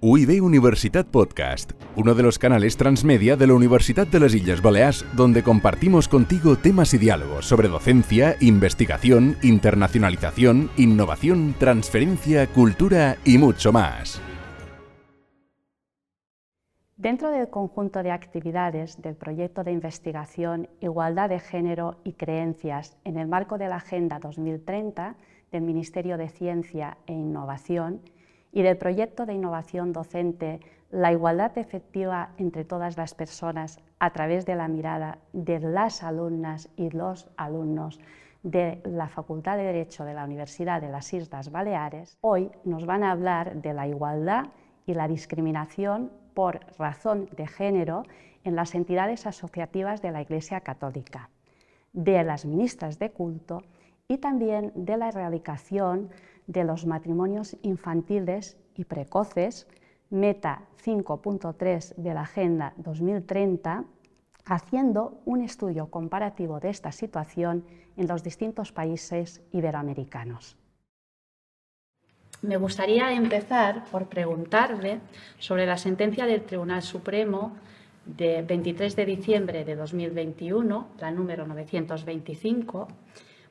UIB Universitat Podcast, uno de los canales transmedia de la Universidad de las Islas Baleares, donde compartimos contigo temas y diálogos sobre docencia, investigación, internacionalización, innovación, transferencia, cultura y mucho más. Dentro del conjunto de actividades del proyecto de investigación Igualdad de Género y Creencias en el marco de la Agenda 2030 del Ministerio de Ciencia e Innovación, y del proyecto de innovación docente La igualdad efectiva entre todas las personas a través de la mirada de las alumnas y los alumnos de la Facultad de Derecho de la Universidad de las Islas Baleares, hoy nos van a hablar de la igualdad y la discriminación por razón de género en las entidades asociativas de la Iglesia Católica, de las ministras de culto y también de la erradicación de los matrimonios infantiles y precoces, meta 5.3 de la Agenda 2030, haciendo un estudio comparativo de esta situación en los distintos países iberoamericanos. Me gustaría empezar por preguntarle sobre la sentencia del Tribunal Supremo de 23 de diciembre de 2021, la número 925,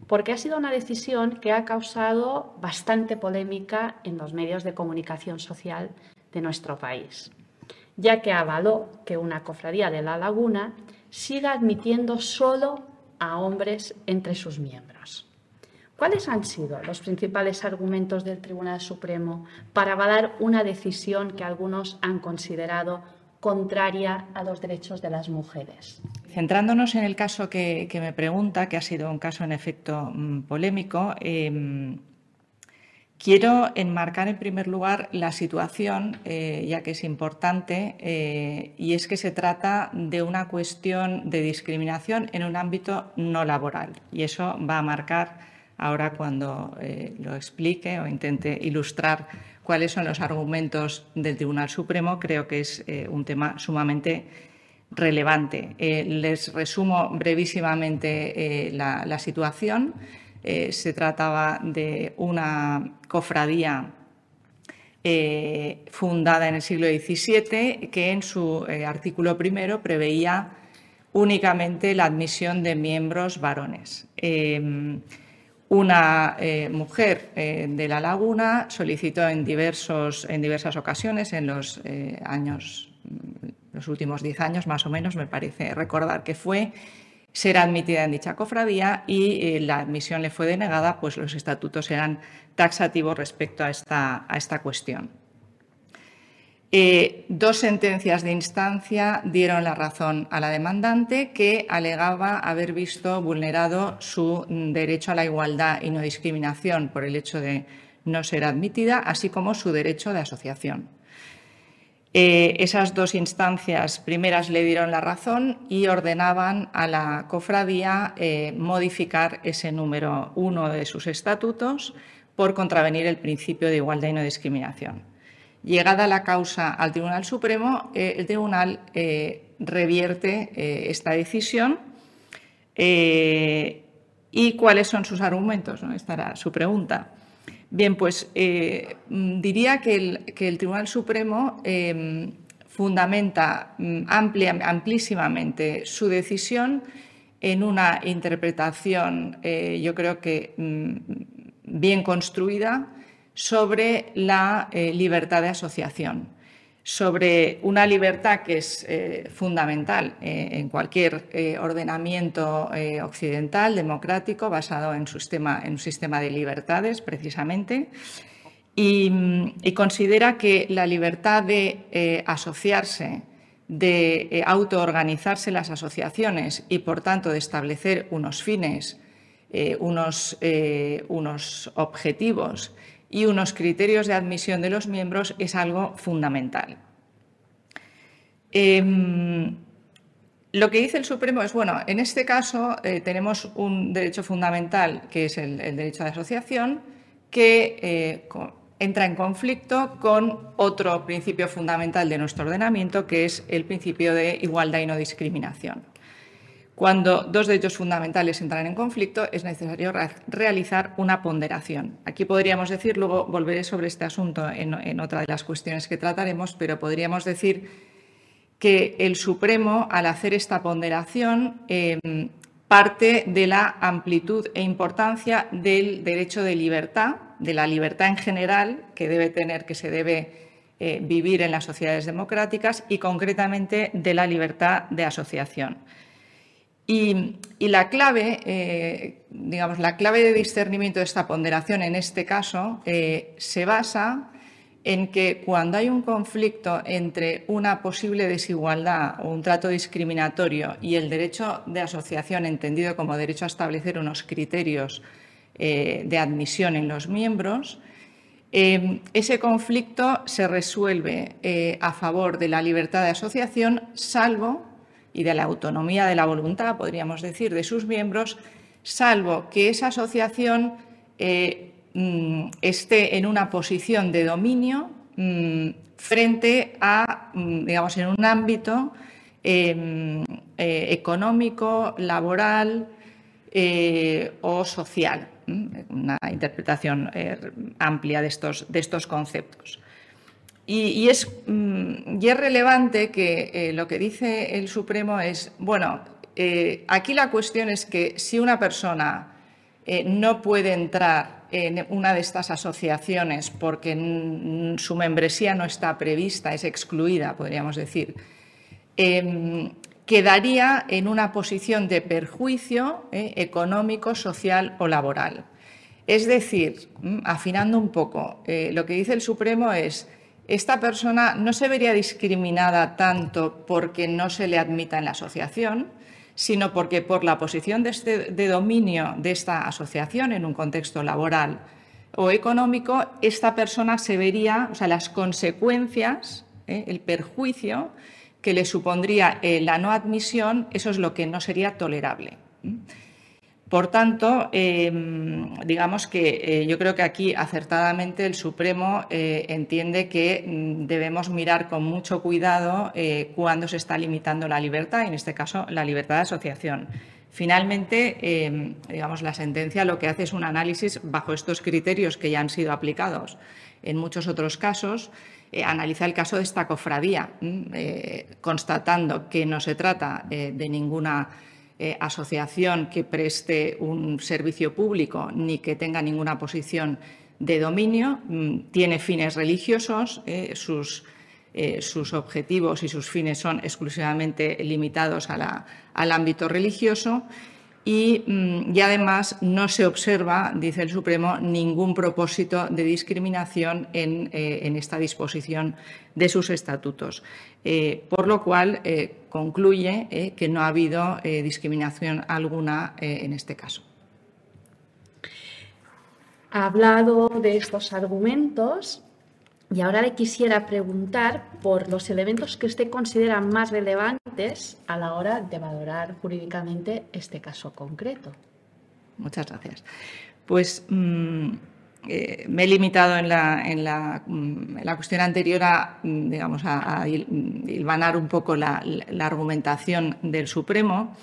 porque ha sido una decisión que ha causado bastante polémica en los medios de comunicación social de nuestro país, ya que avaló que una cofradía de la laguna siga admitiendo solo a hombres entre sus miembros. ¿Cuáles han sido los principales argumentos del Tribunal Supremo para avalar una decisión que algunos han considerado contraria a los derechos de las mujeres? Centrándonos en el caso que, me pregunta, que ha sido un caso en efecto mm, polémico, em, quiero enmarcar en primer lugar la situación, eh, ya que es importante, eh, y es que se trata de una cuestión de discriminación en un ámbito no laboral. Y eso va a marcar ahora cuando eh, lo explique o intente ilustrar cuáles son los argumentos del Tribunal Supremo, creo que es un tema sumamente relevante. Eh, les resumo brevísimamente eh, la, situación. Eh, se trataba de una cofradía fundada en el siglo XVII que en su artículo primero preveía únicamente la admisión de miembros varones. Una mujer de La Laguna solicitó en, diversos, en diversas ocasiones en los años los últimos diez años más o menos, me parece recordar que fue, ser admitida en dicha cofradía y eh, la admisión le fue denegada, pues los estatutos eran taxativos respecto a esta, a esta cuestión. Eh, dos sentencias de instancia dieron la razón a la demandante que alegaba haber visto vulnerado su derecho a la igualdad y no discriminación por el hecho de no ser admitida, así como su derecho de asociación. Eh, esas dos instancias primeras le dieron la razón y ordenaban a la cofradía eh, modificar ese número uno de sus estatutos por contravenir el principio de igualdad y no discriminación. Llegada la causa al Tribunal Supremo, eh, el Tribunal revierte esta decisión. ¿Y cuáles son sus argumentos? Esta era su pregunta. Bien, pues eh, diría que el, Tribunal Supremo em, fundamenta mm, amplísimamente su decisión en una interpretación, eh, yo creo que mm, bien construida, sobre la eh, libertad de asociación sobre una libertad que es eh, fundamental eh, en cualquier eh, ordenamiento occidental, democrático, basado en, en, un sistema de libertades, precisamente, y, y considera que la libertad de asociarse, de autoorganizarse las asociaciones y, por tanto, de establecer unos fines, unos, unos objetivos y unos criterios de admisión de los miembros es algo fundamental. Em, lo que dice el Supremo es, bueno, en este caso eh, tenemos un derecho fundamental, que es el, derecho de asociación, que eh, entra en conflicto con otro principio fundamental de nuestro ordenamiento, que es el principio de igualdad y no discriminación. Cuando dos derechos fundamentales entran en conflicto, es necesario realizar una ponderación. Aquí podríamos decir, luego volveré sobre este asunto en, otra de las cuestiones que trataremos, pero podríamos decir que el Supremo, al hacer esta ponderación, em, parte de la amplitud e importancia del derecho de libertad, de la libertad en general que debe tener, que se debe eh, vivir en las sociedades democráticas y concretamente de la libertad de asociación. Y, la clave, eh, digamos, la clave de discernimiento de esta ponderación en este caso eh, se basa en que cuando hay un conflicto entre una posible desigualdad o un trato discriminatorio y el derecho de asociación, entendido como derecho a establecer unos criterios eh, de admisión en los miembros, ese conflicto se resuelve a favor de la libertad de asociación, salvo y de la autonomía de la voluntad, podríamos decir, de sus miembros, salvo que esa asociación eh, mm, esté en una posición de dominio mm, frente a, mm, digamos, en un ámbito em, eh, económico, laboral eh, o social. Una interpretación amplia de estos, de estos conceptos. Y, es, mm, y, es, relevante que eh, lo que dice el Supremo es, bueno, eh, aquí la cuestión es que si una persona eh, no puede entrar en una de estas asociaciones porque su membresía no está prevista, es excluida, podríamos decir, em, quedaría en una posición de perjuicio económico, social o laboral. Es decir, mm, afinando un poco, lo que dice el Supremo es esta persona no se vería discriminada tanto porque no se le admita en la asociación, sino porque por la posición de, este, dominio de esta asociación en un contexto laboral o económico, esta persona se vería, o sea, las consecuencias, ¿eh? el perjuicio que le supondría eh, la no admisión, eso es lo que no sería tolerable. Por tanto, em, digamos que eh, yo creo que aquí acertadamente el Supremo eh, entiende que mm, debemos mirar con mucho cuidado eh, cuándo se está limitando la libertad, en este caso la libertad de asociación. Finalmente, em, digamos, la sentencia lo que hace es un análisis bajo estos criterios que ya han sido aplicados en muchos otros casos. analiza el caso de esta cofradía, mm, constatando que no se trata de ninguna eh, asociación que preste un servicio público ni que tenga ninguna posición de dominio, mm, tiene fines religiosos, eh, sus, eh, sus, objetivos y sus fines son exclusivamente limitados al ámbito religioso Mm, y, además no se observa, dice el Supremo, ningún propósito de discriminación en, eh, esta disposición de sus estatutos. Eh, por lo cual, eh, concluye que no ha habido discriminación alguna en este caso. Ha hablado de estos argumentos y ahora le quisiera preguntar por los elementos que usted considera más relevantes a la hora de valorar jurídicamente este caso concreto. Muchas gracias. Pues mm, eh, me he limitado en la, mm, cuestión anterior a, mm, digamos, a, hilvanar un poco la argumentación del Supremo.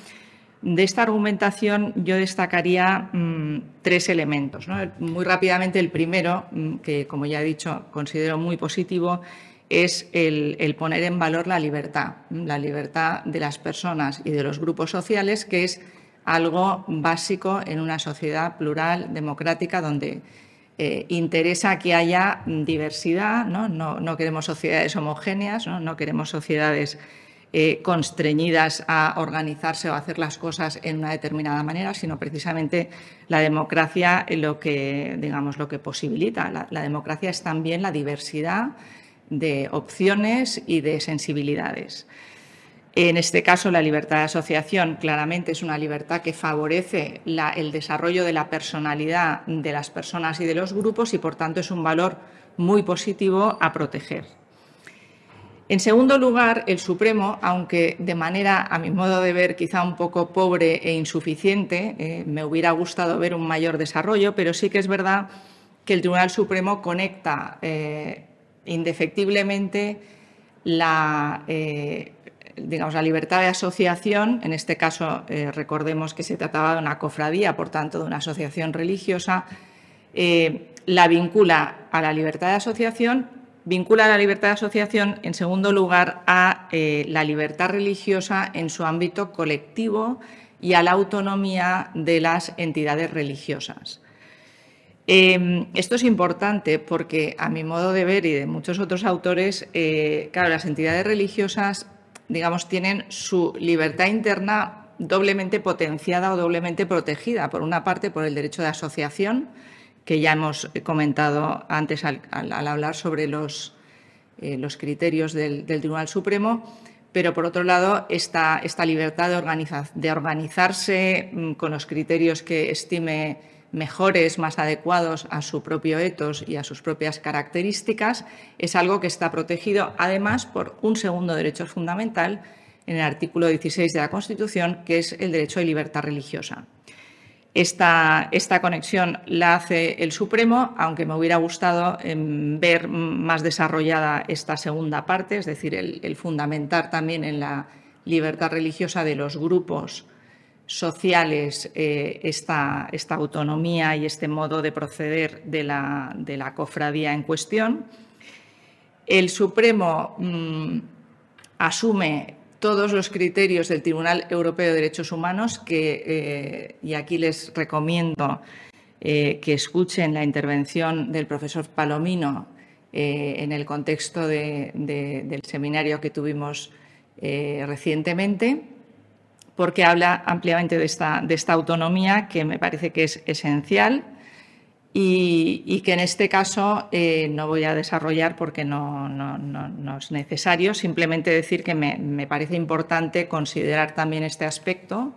De esta argumentación yo destacaría mm, tres elementos. Muy rápidamente, el primero, mm, que como ya he dicho considero muy positivo, es el, poner en valor la libertad, la libertad de las personas y de los grupos sociales, que es algo básico en una sociedad plural, democrática, donde eh, interesa que haya diversidad, no, queremos sociedades homogéneas, no queremos sociedades eh, constreñidas a organizarse o a hacer las cosas en una determinada manera, sino precisamente la democracia lo que, digamos, lo que posibilita. La, democracia es también la diversidad de opciones y de sensibilidades. En este caso, la libertad de asociación claramente es una libertad que favorece el desarrollo de la personalidad de las personas y de los grupos y, por tanto, es un valor muy positivo a proteger. En segundo lugar, el Supremo, aunque de manera, a mi modo de ver, quizá un poco pobre e insuficiente, eh, me hubiera gustado ver un mayor desarrollo, pero sí que es verdad que el Tribunal Supremo conecta eh, indefectiblemente la, eh, digamos, la libertad de asociación, en este caso recordemos que se trataba de una cofradía, por tanto, de una asociación religiosa, la vincula a la libertad de asociación, vincula la libertad de asociación, en segundo lugar, a la libertad religiosa en su ámbito colectivo y a la autonomía de las entidades religiosas. Em, esto es importante porque, a mi modo de ver y de muchos otros autores, eh, claro, las entidades religiosas, digamos, tienen su libertad interna doblemente potenciada o doblemente protegida. Por una parte, por el derecho de asociación, que ya hemos comentado antes al, hablar sobre los, eh, los criterios del, Tribunal Supremo, pero por otro lado, esta, esta libertad de, de organizarse mm, con los criterios que estime mejores, más adecuados a su propio etos y a sus propias características, es algo que está protegido además por un segundo derecho fundamental en el artículo 16 de la Constitución, que es el derecho de libertad religiosa. Esta, esta, conexión la hace el Supremo, aunque me hubiera gustado em, ver más desarrollada esta segunda parte, es decir, el fundamentar también en la libertad religiosa de los grupos sociales eh, esta, autonomía y este modo de proceder de la, cofradía en cuestión. El Supremo mm, asume todos los criterios del Tribunal Europeo de Derechos Humanos, que, eh, y aquí les recomiendo eh, que escuchen la intervención del profesor Palomino en el contexto del seminario que tuvimos recientemente porque habla ampliamente de esta autonomía que me parece que es esencial y, que en este caso eh, no voy a desarrollar porque no, no, es necesario, simplemente decir que me, me, parece importante considerar también este aspecto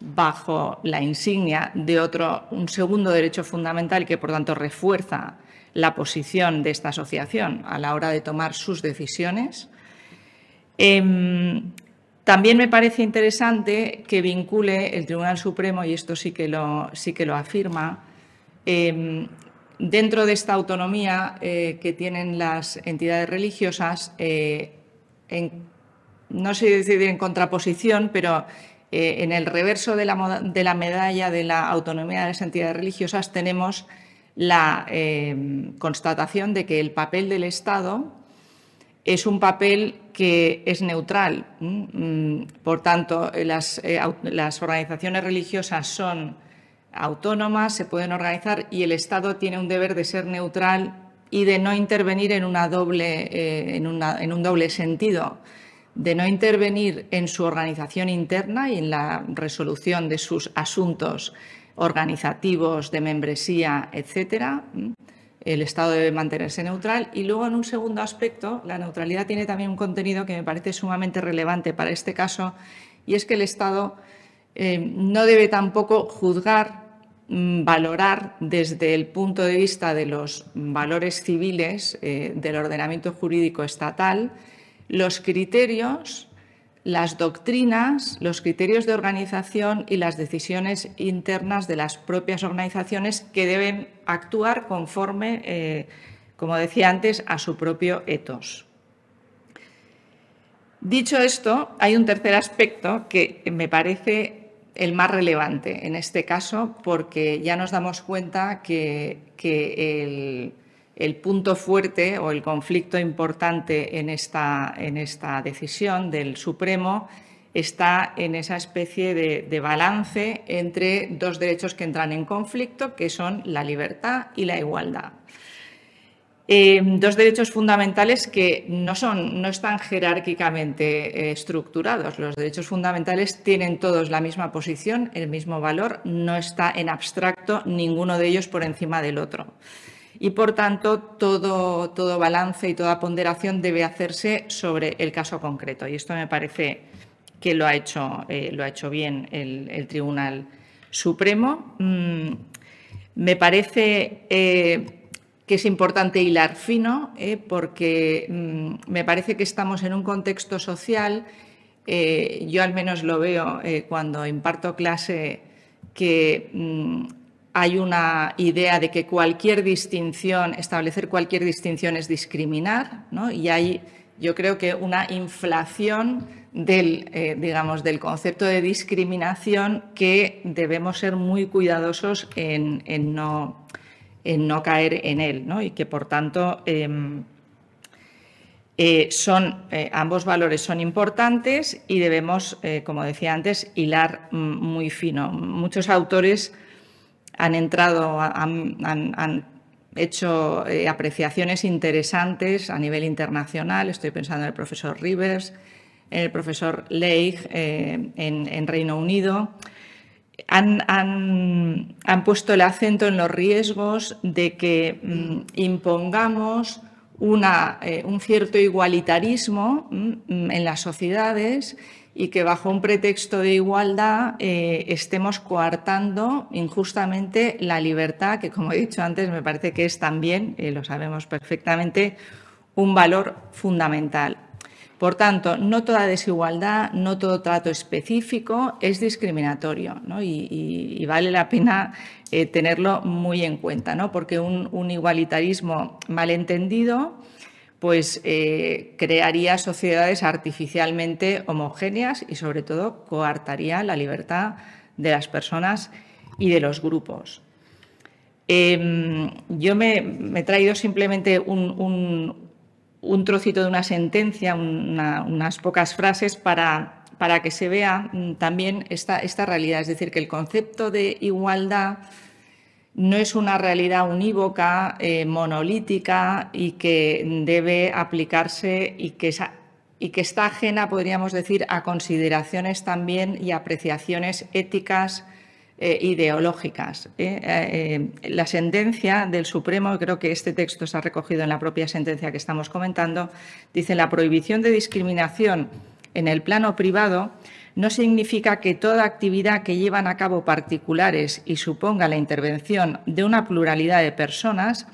bajo la insignia de otro, un segundo derecho fundamental que por tanto refuerza la posición de esta asociación a la hora de tomar sus decisiones. Em, también me parece interesante que vincule el Tribunal Supremo, y esto sí que lo, sí que lo afirma, em, dentro de esta autonomía eh, que tienen las entidades religiosas, eh, no sé decir en contraposición, pero eh, en el reverso de la, medalla de la autonomía de las entidades religiosas tenemos la em, constatación de que el papel del Estado es un papel que es neutral. Mm, por tanto, las, organizaciones religiosas son autónomas, se pueden organizar y el Estado tiene un deber de ser neutral y de no intervenir en, una doble, eh, en, un doble sentido, de no intervenir en su organización interna y en la resolución de sus asuntos organizativos, de membresía, etcétera, el Estado debe mantenerse neutral. Y luego, en un segundo aspecto, la neutralidad tiene también un contenido que me parece sumamente relevante para este caso, y es que el Estado eh, no debe tampoco juzgar, valorar desde el punto de vista de los valores civiles eh, del ordenamiento jurídico estatal los criterios las doctrinas, los criterios de organización y las decisiones internas de las propias organizaciones que deben actuar conforme, eh, como decía antes, a su propio etos. Dicho esto, hay un tercer aspecto que me parece el más relevante en este caso, porque ya nos damos cuenta que, el, punto fuerte o el conflicto importante en esta, en esta decisión del Supremo está en esa especie de, balance entre dos derechos que entran en conflicto, que son la libertad y la igualdad. Eh, dos derechos fundamentales que no, son, no están jerárquicamente eh, estructurados. Los derechos fundamentales tienen todos la misma posición, el mismo valor, no está en abstracto ninguno de ellos por encima del otro y, por tanto, todo, todo balance y toda ponderación debe hacerse sobre el caso concreto. Y esto me parece que lo ha hecho, eh, lo ha hecho bien el, Tribunal Supremo. Mm, me parece que es importante hilar fino, eh, porque mm, me parece que estamos en un contexto social, yo al menos lo veo cuando imparto clase, que mm, hay una idea de que cualquier distinción, establecer cualquier distinción es discriminar, ¿no? y hay yo creo que una inflación del, eh, digamos, del concepto de discriminación que debemos ser muy cuidadosos en, no, en no, caer en él ¿no? y que, por tanto, em, eh, son, eh, ambos valores son importantes y debemos, como decía antes, hilar mm, muy fino. Muchos autores han entrado, han hecho apreciaciones interesantes a nivel internacional. Estoy pensando en el profesor Rivers, el profesor Leigh eh, en, Reino Unido, han, puesto el acento en los riesgos de que mm, impongamos eh, un cierto igualitarismo mm, en las sociedades y que bajo un pretexto de igualdad eh, estemos coartando injustamente la libertad, que como he dicho antes me parece que es también, lo sabemos perfectamente, un valor fundamental. Por tanto, no toda desigualdad, no todo trato específico es discriminatorio y, vale la pena eh, tenerlo muy en cuenta, ¿no? porque un, igualitarismo malentendido pues, eh, crearía sociedades artificialmente homogéneas y, sobre todo, coartaría la libertad de las personas y de los grupos. Em, yo me, he traído simplemente un trocito de una sentencia, unas pocas frases para, para, que se vea mm, también esta, esta realidad. Es decir, que el concepto de igualdad no es una realidad unívoca, eh, monolítica y que debe aplicarse y que, y que está ajena, podríamos decir, a consideraciones también y apreciaciones éticas eh, ideológicas. ¿eh? Eh, la sentencia del Supremo, creo que este texto se ha recogido en la propia sentencia que estamos comentando, dice la prohibición de discriminación en el plano privado no significa que toda actividad que llevan a cabo particulares y suponga la intervención de una pluralidad de personas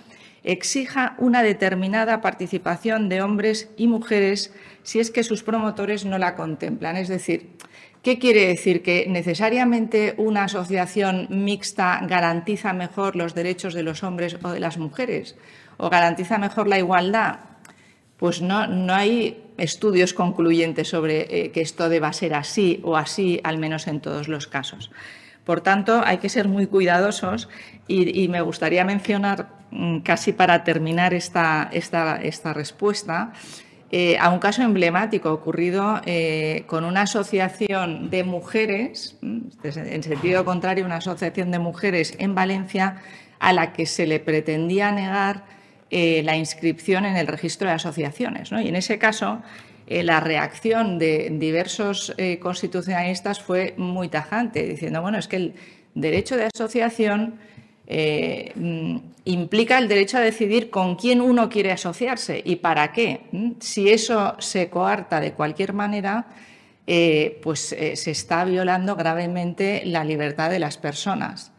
exija una determinada participación de hombres y mujeres si es que sus promotores no la contemplan. Es decir, ¿Qué quiere decir? ¿Que necesariamente una asociación mixta garantiza mejor los derechos de los hombres o de las mujeres? ¿O garantiza mejor la igualdad? Pues no, no hay estudios concluyentes sobre eh, que esto deba ser así o así, al menos en todos los casos. Por tanto, hay que ser muy cuidadosos y, me gustaría mencionar, mm, casi para terminar esta, esta, esta respuesta, eh, a un caso emblemático ocurrido eh, con una asociación de mujeres, en sentido contrario, una asociación de mujeres en Valencia a la que se le pretendía negar eh, la inscripción en el registro de asociaciones. Y en ese caso, la reacción de diversos constitucionalistas fue muy tajante, diciendo, bueno, es que el derecho de asociación eh, mm, implica el derecho a decidir con quién uno quiere asociarse y para qué. Si eso se coarta de cualquier manera, eh, pues eh, se está violando gravemente la libertad de las personas.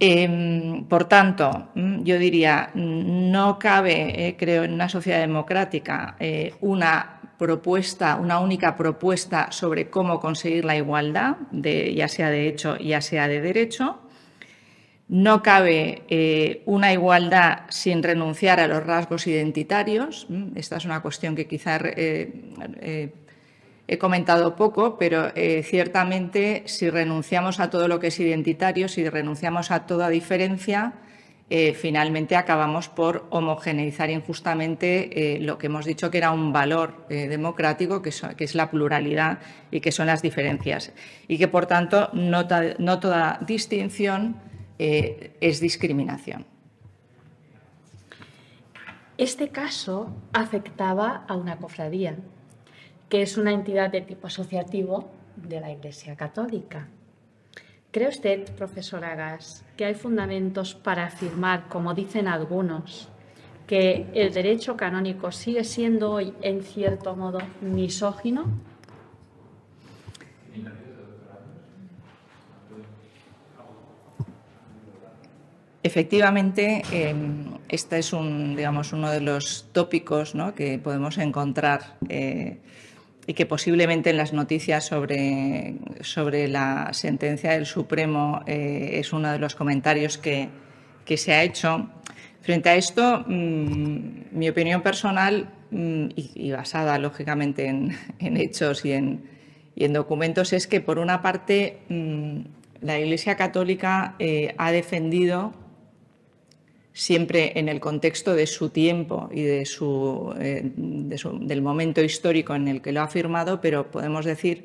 Em, por tanto, yo diría, no cabe, creo, en una sociedad democrática una propuesta, una única propuesta sobre cómo conseguir la igualdad, ya sea de hecho, ya sea de derecho. No cabe eh, una igualdad sin renunciar a los rasgos identitarios. Mm, esta es una cuestión que quizá eh, eh, he comentado poco, pero ciertamente si renunciamos a todo lo que es identitario, si renunciamos a toda diferencia, finalmente acabamos por homogeneizar injustamente lo que hemos dicho que era un valor democrático, que, es la pluralidad y que son las diferencias. Y que, por tanto, no toda distinción eh, es discriminación. Este caso afectaba a una cofradía, que es una entidad de tipo asociativo de la Iglesia Católica. ¿Cree usted, profesora Gas, que hay fundamentos para afirmar, como dicen algunos, que el derecho canónico sigue siendo hoy, en cierto modo, misógino? Efectivamente, este es un, digamos, uno de los tópicos que podemos encontrar eh, y que posiblemente en las noticias sobre, sobre la sentencia del Supremo eh, es uno de los comentarios que, se ha hecho. Frente a esto, mm, mi opinión personal mm, y, basada lógicamente en, hechos y en, documentos es que, por una parte, mm, la Iglesia Católica eh, ha defendido siempre en el contexto de su tiempo y de eh, del momento histórico en el que lo ha firmado, pero podemos decir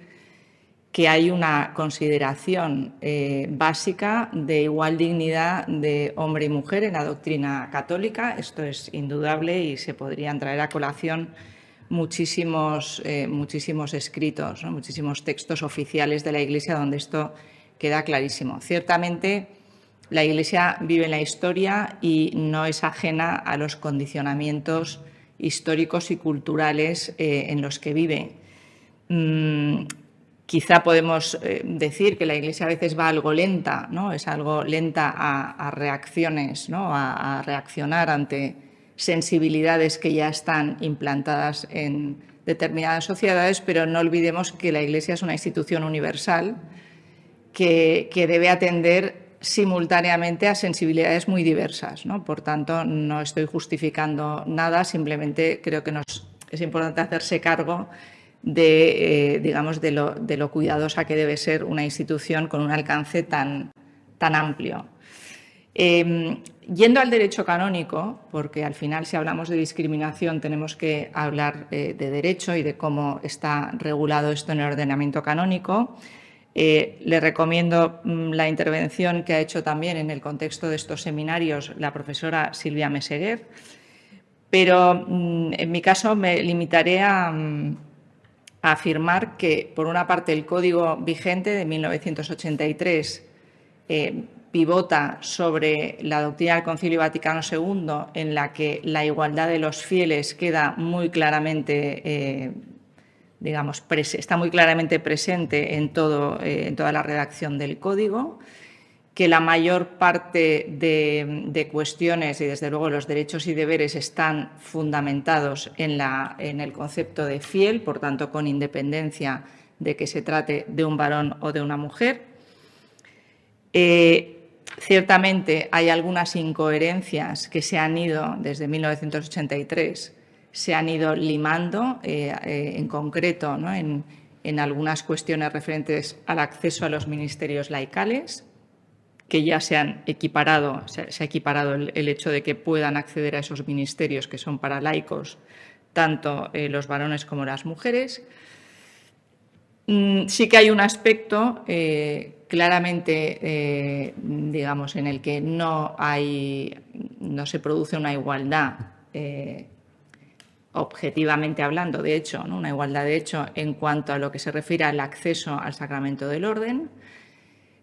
que hay una consideración eh, básica de igual dignidad de hombre y mujer en la doctrina católica. Esto es indudable y se podrían traer a colación muchísimos, eh, muchísimos escritos, muchísimos textos oficiales de la Iglesia donde esto queda clarísimo. Ciertamente, la Iglesia vive en la historia y no es ajena a los condicionamientos históricos y culturales eh, en los que vive. Mm, Quizá podemos eh, decir que la Iglesia a veces va algo lenta, ¿no? es algo lenta a, reacciones, ¿no? a, reaccionar ante sensibilidades que ya están implantadas en determinadas sociedades, pero no olvidemos que la Iglesia es una institución universal que, debe atender simultáneamente a sensibilidades muy diversas. ¿no? Por tanto, no estoy justificando nada, simplemente creo que nos, es importante hacerse cargo de, eh, digamos, de lo, cuidadosa que debe ser una institución con un alcance tan, tan amplio. Em, yendo al derecho canónico, porque al final si hablamos de discriminación tenemos que hablar eh, de derecho y de cómo está regulado esto en el ordenamiento canónico, eh, le recomiendo mm, la intervención que ha hecho también en el contexto de estos seminarios la profesora Silvia Meseguer, pero mm, en mi caso me limitaré a... Mm, afirmar que, por una parte, el código vigente de 1983 eh, pivota sobre la doctrina del Concilio Vaticano II, en la que la igualdad de los fieles queda muy claramente, eh, digamos, está muy claramente presente eh, en toda la redacción del código que la mayor parte de, cuestiones y desde luego los derechos y deberes están fundamentados en, el concepto de fiel, por tanto con independencia de que se trate de un varón o de una mujer. Eh, ciertamente hay algunas incoherencias que se han ido desde 1983, se han ido limando eh, eh, en concreto en, en algunas cuestiones referentes al acceso a los ministerios laicales que ya se han equiparado, se, ha equiparado el, hecho de que puedan acceder a esos ministerios que son para laicos, tanto eh, los varones como las mujeres. Mm, sí que hay un aspecto claramente, digamos, en el que no hay, no se produce una igualdad objetivamente hablando, de hecho, una igualdad de hecho en cuanto a lo que se refiere al acceso al sacramento del orden.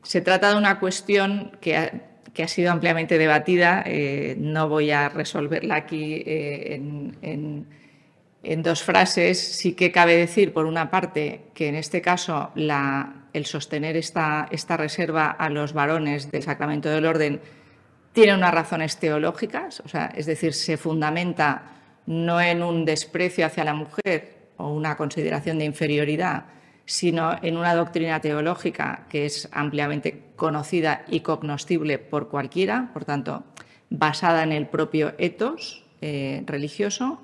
Se trata de una cuestión que ha, sido ampliamente debatida. Eh, no voy a resolverla aquí eh, en, dos frases. Sí que cabe decir, por una parte, que en este caso el sostener esta, esta reserva a los varones del sacramento del orden tiene unas razones teológicas, o sea, es decir, se fundamenta no en un desprecio hacia la mujer o una consideración de inferioridad, sino en una doctrina teológica que es ampliamente conocida y cognoscible por cualquiera, por tanto, basada en el propio etos eh, religioso.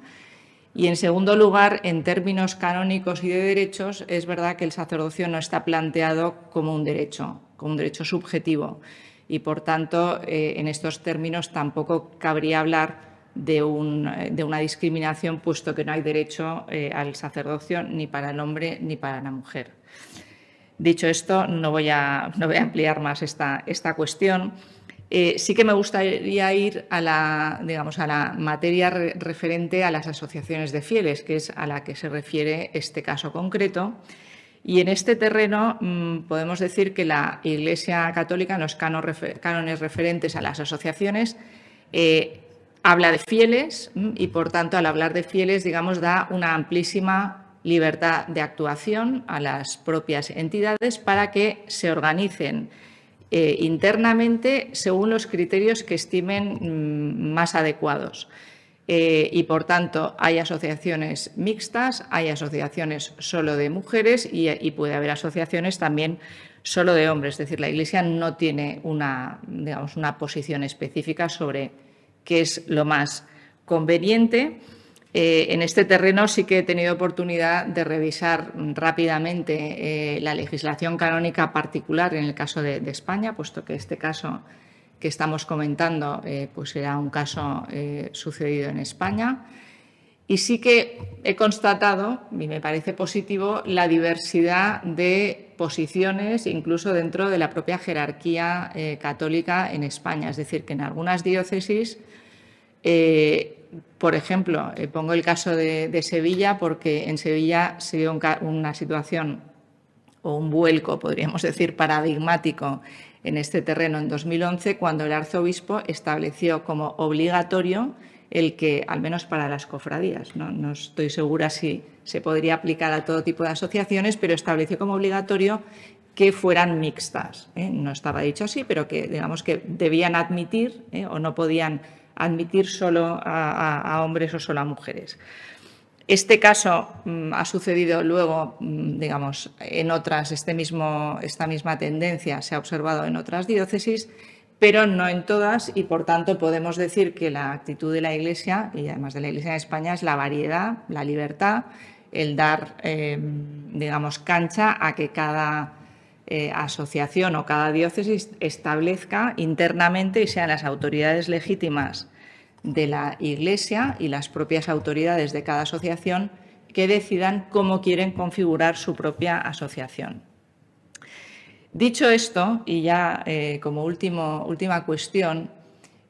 Y en segundo lugar, en términos canónicos y de derechos, es verdad que el sacerdocio no está planteado como un derecho, como un derecho subjetivo. Y por tanto, eh, en estos términos tampoco cabría hablar de, una discriminación, puesto que no hay derecho eh, al sacerdocio ni para el hombre ni para la mujer. Dicho esto, no voy a, ampliar más esta, cuestión. Eh, sí que me gustaría ir a la, digamos, a la materia referente a las asociaciones de fieles, que es a la que se refiere este caso concreto. Y en este terreno mm, podemos decir que la Iglesia Católica, en los cánones referentes a las asociaciones, eh, habla de fieles y, por tanto, al hablar de fieles, digamos, da una amplísima libertad de actuación a las propias entidades para que se organicen eh, internamente según los criterios que estimen mm, más adecuados. Eh, y por tanto hay asociaciones mixtas, hay asociaciones solo de mujeres y, y, puede haber asociaciones también solo de hombres. Es decir, la Iglesia no tiene una, digamos, una posición específica sobre que es lo más conveniente. Eh, en este terreno sí que he tenido oportunidad de revisar rápidamente eh, la legislación canónica particular en el caso de, España, puesto que este caso que estamos comentando eh, pues era un caso sucedido en España. Y sí que he constatado, y me parece positivo, la diversidad de posiciones, incluso dentro de la propia jerarquía católica en España. Es decir, que en algunas diócesis por ejemplo, eh, pongo el caso de, Sevilla porque en Sevilla se dio una situación o un vuelco, podríamos decir, paradigmático en este terreno en 2011, cuando el arzobispo estableció como obligatorio el que, al menos para las cofradías, no, estoy segura si se podría aplicar a todo tipo de asociaciones, pero estableció como obligatorio que fueran mixtas. ¿eh? No estaba dicho así, pero que digamos que debían admitir ¿eh? o no podían admitir solo a, hombres o solo a mujeres. Este caso mm, ha sucedido luego, mm, digamos, en otras, este mismo, esta misma tendencia se ha observado en otras diócesis, pero no en todas y por tanto podemos decir que la actitud de la Iglesia, y además de la Iglesia en España, es la variedad, la libertad, el dar, em, digamos, cancha a que cada eh, asociación o cada diócesis establezca internamente y sean las autoridades legítimas de la Iglesia y las propias autoridades de cada asociación que decidan cómo quieren configurar su propia asociación. Dicho esto, y ya eh, como última cuestión,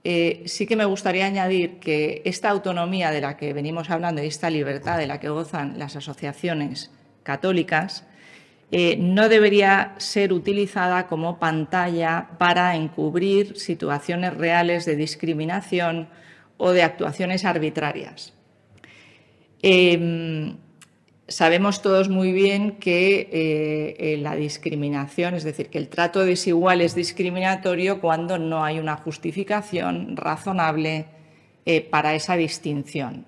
eh, sí que me gustaría añadir que esta autonomía de la que venimos hablando y esta libertad de la que gozan las asociaciones católicas eh, no debería ser utilizada como pantalla para encubrir situaciones reales de discriminación o de actuaciones arbitrarias. Em, sabemos todos muy bien que eh, la discriminación, es decir, que el trato desigual es discriminatorio cuando no hay una justificación razonable eh, para esa distinción.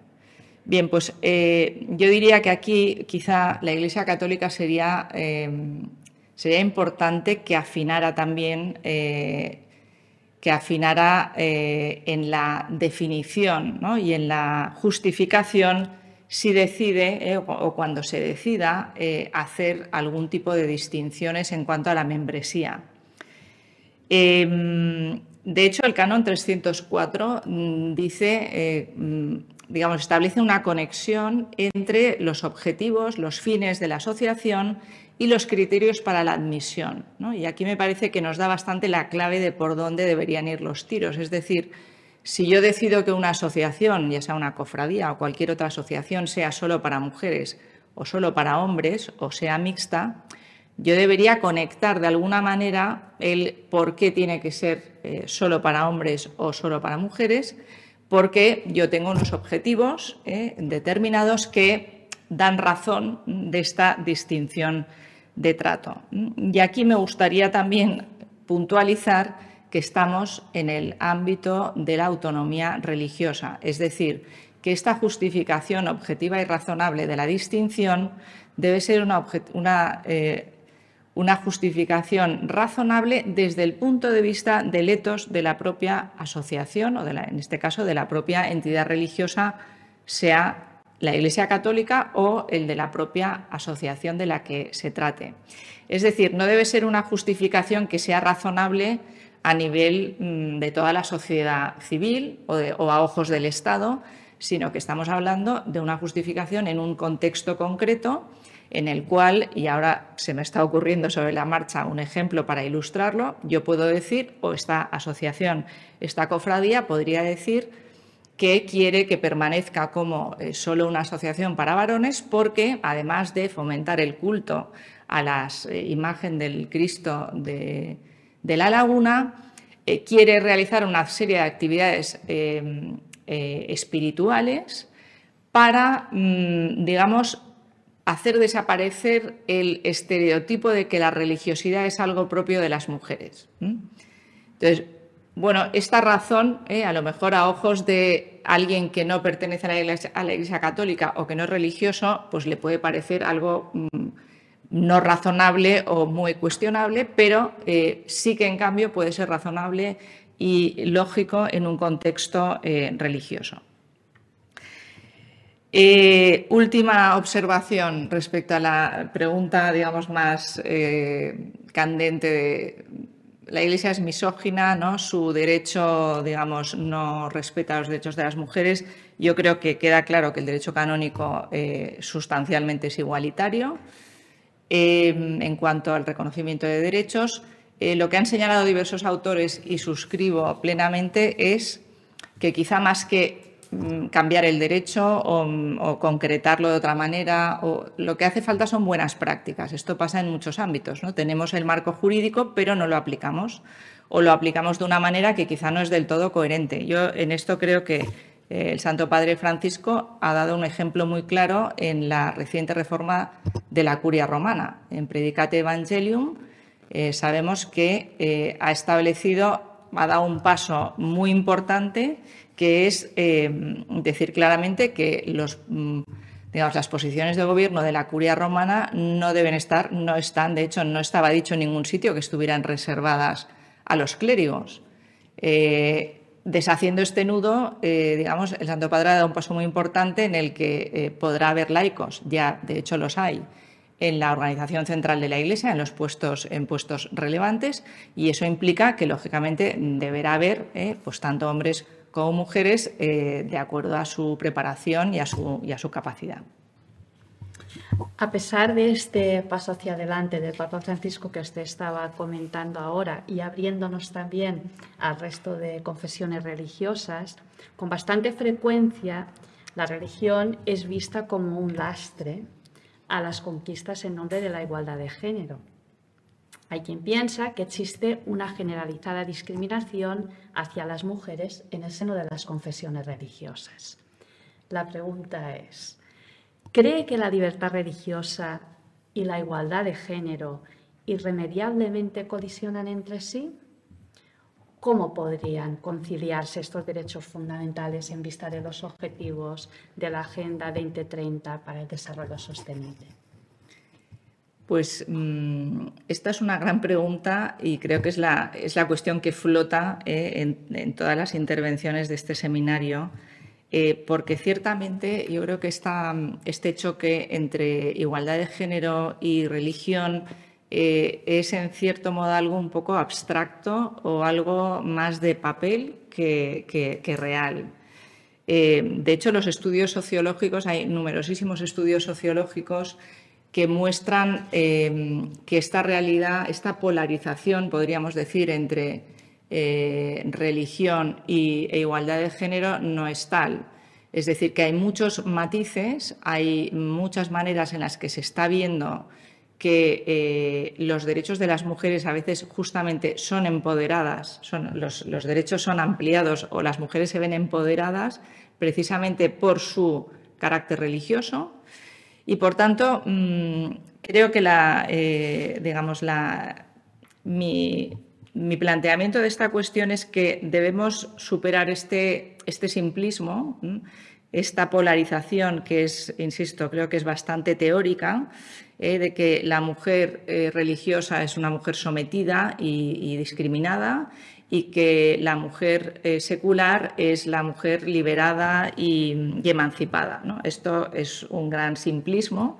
Bien, pues eh, yo diría que aquí quizá la Iglesia Católica sería, em, sería importante que afinara también, eh, que afinara eh, en la definición y en la justificación si decide o cuando se decida hacer algún tipo de distinciones en cuanto a la membresía. Em, de hecho, el canon 304 mm, dice mm, digamos, establece una conexión entre los objetivos, los fines de la asociación y los criterios para la admisión. Y aquí me parece que nos da bastante la clave de por dónde deberían ir los tiros. Es decir, si yo decido que una asociación, ya sea una cofradía o cualquier otra asociación, sea solo para mujeres o solo para hombres o sea mixta, yo debería conectar de alguna manera el por qué tiene que ser eh, solo para hombres o solo para mujeres porque yo tengo unos objetivos eh, determinados que dan razón de esta distinción de trato. Y aquí me gustaría también puntualizar que estamos en el ámbito de la autonomía religiosa, es decir, que esta justificación objetiva y razonable de la distinción debe ser una, una eh, una justificación razonable desde el punto de vista del etos de la propia asociación o, de la, en este caso, de la propia entidad religiosa, sea la Iglesia Católica o el de la propia asociación de la que se trate. Es decir, no debe ser una justificación que sea razonable a nivel mm, de toda la sociedad civil o, o a ojos del Estado, sino que estamos hablando de una justificación en un contexto concreto en el cual, y ahora se me está ocurriendo sobre la marcha un ejemplo para ilustrarlo, yo puedo decir, o esta asociación, esta cofradía podría decir que quiere que permanezca como eh, solo una asociación para varones porque, además de fomentar el culto a la eh, imagen del Cristo de, la Laguna, eh, quiere realizar una serie de actividades espirituales para, mm, digamos, hacer desaparecer el estereotipo de que la religiosidad es algo propio de las mujeres. Entonces, bueno, esta razón, eh, a lo mejor a ojos de alguien que no pertenece a la, iglesia, Católica o que no es religioso, pues le puede parecer algo mm, no razonable o muy cuestionable, pero eh, sí que en cambio puede ser razonable y lógico en un contexto eh, religioso. Eh, última observación respecto a la pregunta, digamos, más eh, candente de la Iglesia es misógina, ¿no? Su derecho, digamos, no respeta los derechos de las mujeres. Yo creo que queda claro que el derecho canónico sustancialmente es igualitario en cuanto al reconocimiento de derechos. Eh, lo que han señalado diversos autores y suscribo plenamente es que quizá más que cambiar el derecho o, concretarlo de otra manera, lo que hace falta son buenas prácticas. Esto pasa en muchos ámbitos. ¿no? Tenemos el marco jurídico, pero no lo aplicamos o lo aplicamos de una manera que quizá no es del todo coherente. Yo en esto creo que eh, el Santo Padre Francisco ha dado un ejemplo muy claro en la reciente reforma de la curia romana. En Predicate Evangelium eh, sabemos que eh, ha establecido, ha dado un paso muy importante, que es eh, decir claramente que los, mm, digamos, las posiciones de gobierno de la curia romana no deben estar, no están, de hecho, no estaba dicho en ningún sitio que estuvieran reservadas a los clérigos. deshaciendo este nudo, digamos, el Santo Padre ha dado un paso muy importante en el que podrá haber laicos, ya de hecho los hay, en la organización central de la Iglesia, en los puestos, en puestos relevantes, y eso implica que, lógicamente, deberá haber eh, pues, tanto hombres como mujeres eh, de acuerdo a su preparación y a su, y a su capacidad. A pesar de este paso hacia adelante del Papa Francisco que usted estaba comentando ahora y abriéndonos también al resto de confesiones religiosas, con bastante frecuencia la religión es vista como un lastre a las conquistas en nombre de la igualdad de género. Hay quien piensa que existe una generalizada discriminación hacia las mujeres en el seno de las confesiones religiosas. La pregunta es, ¿cree que la libertad religiosa y la igualdad de género irremediablemente colisionan entre sí? ¿Cómo podrían conciliarse estos derechos fundamentales en vista de los objetivos de la Agenda 2030 para el Desarrollo Sostenible? Pues mm, esta es una gran pregunta y creo que es la, es la cuestión que flota eh, en, todas las intervenciones de este seminario, eh, porque ciertamente yo creo que esta, este choque entre igualdad de género y religión eh, es en cierto modo algo un poco abstracto o algo más de papel que, real. De hecho, los estudios sociológicos, hay numerosísimos estudios sociológicos que muestran eh, que esta realidad, esta polarización, podríamos decir, entre religión y, e igualdad de género no es tal. Es decir, que hay muchos matices, hay muchas maneras en las que se está viendo que eh, los derechos de las mujeres a veces justamente son empoderadas, son, los, derechos son ampliados o las mujeres se ven empoderadas precisamente por su carácter religioso y por tanto mm, creo que la, eh, digamos, la, mi, planteamiento de esta cuestión es que debemos superar este, este simplismo, esta polarización que es, insisto, creo que es bastante teórica eh, de que la mujer eh, religiosa es una mujer sometida y, discriminada y que la mujer eh, secular es la mujer liberada y, emancipada. Esto es un gran simplismo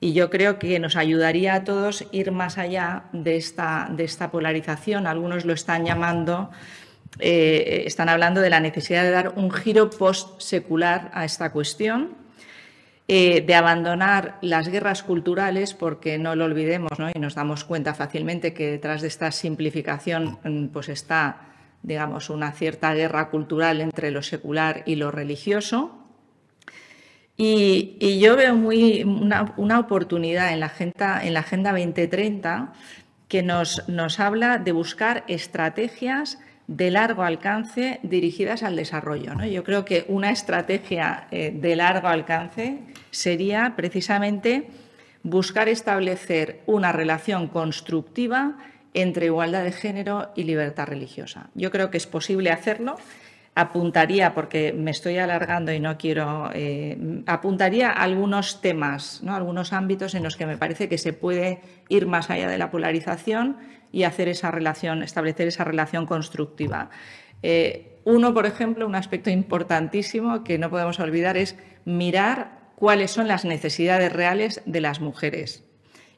y yo creo que nos ayudaría a todos ir más allá de esta, de esta polarización. Algunos lo están llamando, están hablando de la necesidad de dar un giro post-secular a esta cuestión eh, de abandonar las guerras culturales, porque no lo olvidemos y nos damos cuenta fácilmente que detrás de esta simplificación mm, pues está digamos, una cierta guerra cultural entre lo secular y lo religioso. Y, yo veo muy una, oportunidad en la, agenda, en la Agenda 2030 que nos, nos habla de buscar estrategias de largo alcance dirigidas al desarrollo. Yo creo que una estrategia eh, de largo alcance sería precisamente buscar establecer una relación constructiva entre igualdad de género y libertad religiosa. Yo creo que es posible hacerlo. apuntaría, porque me estoy alargando y no quiero, eh, apuntaría algunos temas, ¿no? algunos ámbitos en los que me parece que se puede ir más allá de la polarización y hacer esa relación, establecer esa relación constructiva. Eh, uno, por ejemplo, un aspecto importantísimo que no podemos olvidar es mirar cuáles son las necesidades reales de las mujeres.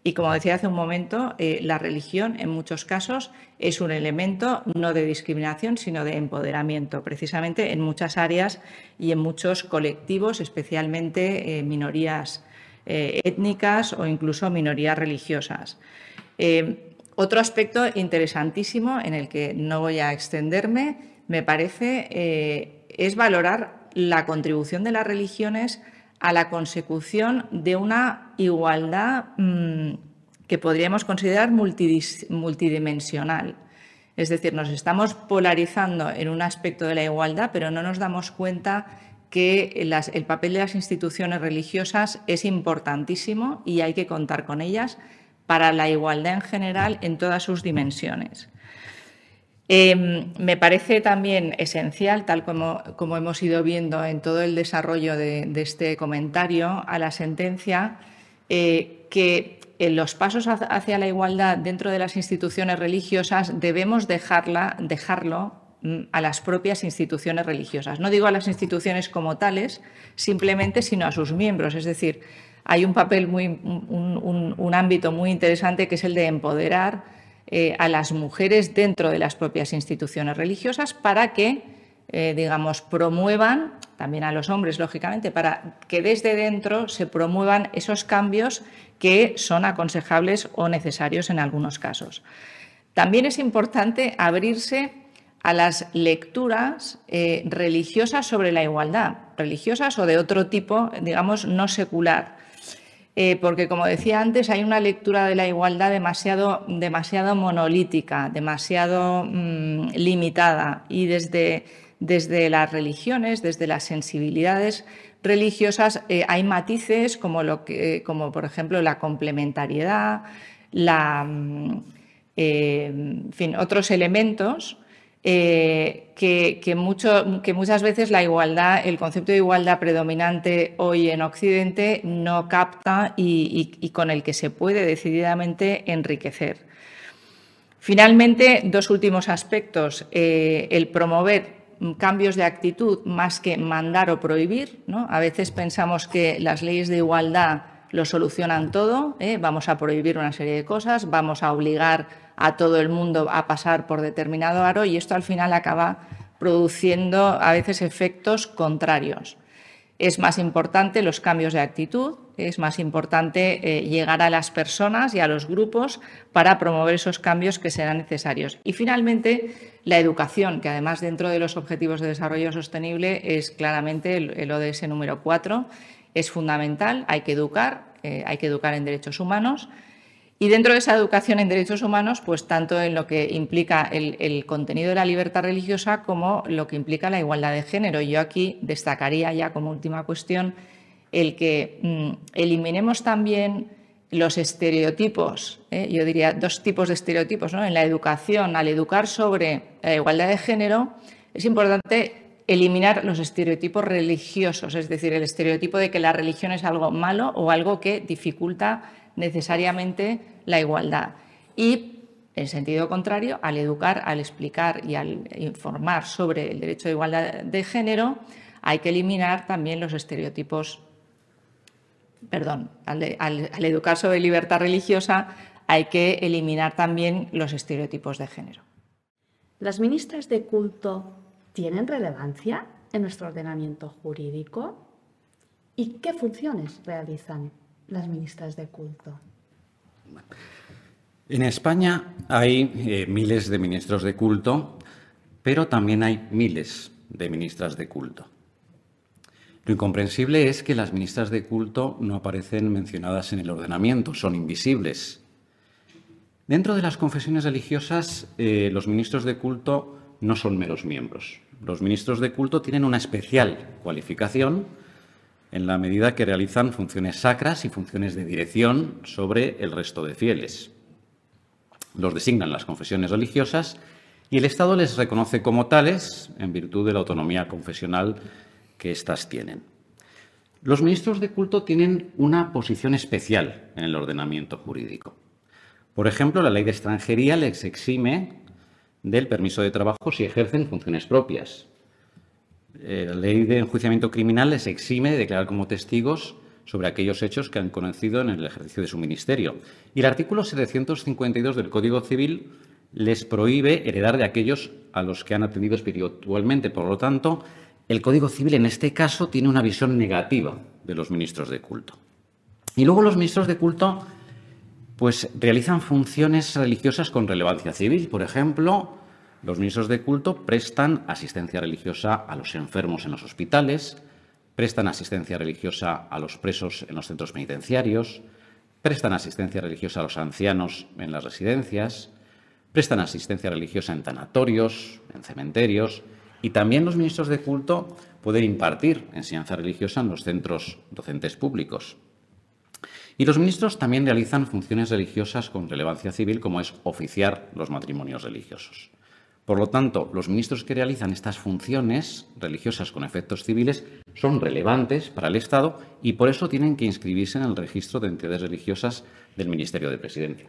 Y como decía hace un momento, eh, la religión en muchos casos es un elemento no de discriminación, sino de empoderamiento, precisamente en muchas áreas y en muchos colectivos, especialmente eh, minorías étnicas o incluso minorías religiosas. Otro aspecto interesantísimo en el que no voy a extenderme, me parece, es valorar la contribución de las religiones a la consecución de una igualdad mm, que podríamos considerar multidimensional. Es decir, nos estamos polarizando en un aspecto de la igualdad, pero no nos damos cuenta que el papel de las instituciones religiosas es importantísimo y hay que contar con ellas para la igualdad en general en todas sus dimensiones. Em, me parece también esencial, tal como, hemos ido viendo en todo el desarrollo de, este comentario a la sentencia, eh, que en los pasos hacia la igualdad dentro de las instituciones religiosas debemos dejarla, dejarlo mm, a las propias instituciones religiosas. No digo a las instituciones como tales, simplemente, sino a sus miembros. Es decir, hay un papel muy, un ámbito muy interesante que es el de empoderar eh, a las mujeres dentro de las propias instituciones religiosas para que, eh, digamos, promuevan, también a los hombres, lógicamente, para que desde dentro se promuevan esos cambios que son aconsejables o necesarios en algunos casos. También es importante abrirse a las lecturas eh, religiosas sobre la igualdad, religiosas o de otro tipo, digamos, no secular. Eh, porque, como decía antes, hay una lectura de la igualdad demasiado, demasiado monolítica, demasiado mm, limitada. Y desde, desde, las religiones, desde las sensibilidades religiosas, eh, hay matices como, lo que, como, por ejemplo, la complementariedad, la, mm, eh, fin, otros elementos eh, que, muchas veces la igualdad, el concepto de igualdad predominante hoy en Occidente no capta y, con el que se puede decididamente enriquecer. Finalmente, dos últimos aspectos. Eh, el promover cambios de actitud más que mandar o prohibir. A veces pensamos que las leyes de igualdad lo solucionan todo, ¿eh? vamos a prohibir una serie de cosas, vamos a obligar a todo el mundo a pasar por determinado aro y esto al final acaba produciendo a veces efectos contrarios. Es más importante los cambios de actitud, es más importante eh, llegar a las personas y a los grupos para promover esos cambios que serán necesarios. Y finalmente, la educación, que además dentro de los Objetivos de Desarrollo Sostenible es claramente el, ODS número 4, es fundamental, hay que educar, eh, hay que educar en derechos humanos y dentro de esa educación en derechos humanos, pues tanto en lo que implica el, contenido de la libertad religiosa como lo que implica la igualdad de género. Yo aquí destacaría ya como última cuestión el que mm, eliminemos también los estereotipos, ¿eh? yo diría dos tipos de estereotipos, ¿no? en la educación, al educar sobre la igualdad de género, es importante eliminar los estereotipos religiosos, es decir, el estereotipo de que la religión es algo malo o algo que dificulta necesariamente la igualdad. Y, en sentido contrario, al educar, al explicar y al informar sobre el derecho de igualdad de género, hay que eliminar también los estereotipos, perdón, al, educar sobre libertad religiosa, hay que eliminar también los estereotipos de género. ¿Las ministras de culto tienen relevancia en nuestro ordenamiento jurídico? ¿Y qué funciones realizan? Las ministras de culto? En España hay eh, miles de ministros de culto, pero también hay miles de ministras de culto. Lo incomprensible es que las ministras de culto no aparecen mencionadas en el ordenamiento, son invisibles. Dentro de las confesiones religiosas, eh, los ministros de culto no son meros miembros. Los ministros de culto tienen una especial cualificación en la medida que realizan funciones sacras y funciones de dirección sobre el resto de fieles. Los designan las confesiones religiosas y el Estado les reconoce como tales en virtud de la autonomía confesional que éstas tienen. Los ministros de culto tienen una posición especial en el ordenamiento jurídico. Por ejemplo, la ley de extranjería les exime del permiso de trabajo si ejercen funciones propias. Eh, la ley de enjuiciamiento criminal les exime de declarar como testigos sobre aquellos hechos que han conocido en el ejercicio de su ministerio. Y el artículo 752 del Código Civil les prohíbe heredar de aquellos a los que han atendido espiritualmente. Por lo tanto, el Código Civil en este caso tiene una visión negativa de los ministros de culto. Y luego los ministros de culto pues realizan funciones religiosas con relevancia civil. Por ejemplo, los ministros de culto prestan asistencia religiosa a los enfermos en los hospitales, prestan asistencia religiosa a los presos en los centros penitenciarios, prestan asistencia religiosa a los ancianos en las residencias, prestan asistencia religiosa en tanatorios, en cementerios, y también los ministros de culto pueden impartir enseñanza religiosa en los centros docentes públicos. Y los ministros también realizan funciones religiosas con relevancia civil, como es oficiar los matrimonios religiosos. Por lo tanto, los ministros que realizan estas funciones religiosas con efectos civiles son relevantes para el Estado y por eso tienen que inscribirse en el registro de entidades religiosas del Ministerio de Presidencia.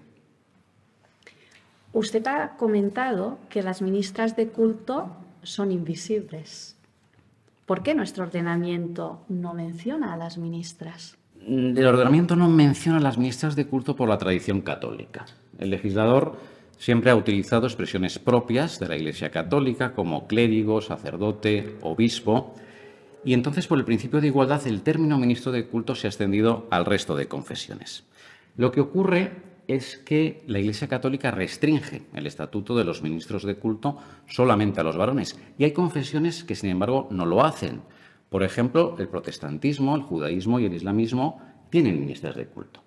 Usted ha comentado que las ministras de culto son invisibles. ¿Por qué nuestro ordenamiento no menciona a las ministras? El ordenamiento no menciona a las ministras de culto por la tradición católica. El legislador siempre ha utilizado expresiones propias de la Iglesia católica como clérigo, sacerdote, obispo, y entonces por el principio de igualdad el término ministro de culto se ha extendido al resto de confesiones. Lo que ocurre es que la Iglesia Católica restringe el estatuto de los ministros de culto solamente a los varones y hay confesiones que, sin embargo, no lo hacen. Por ejemplo, el protestantismo, el judaísmo y el islamismo tienen ministras de culto.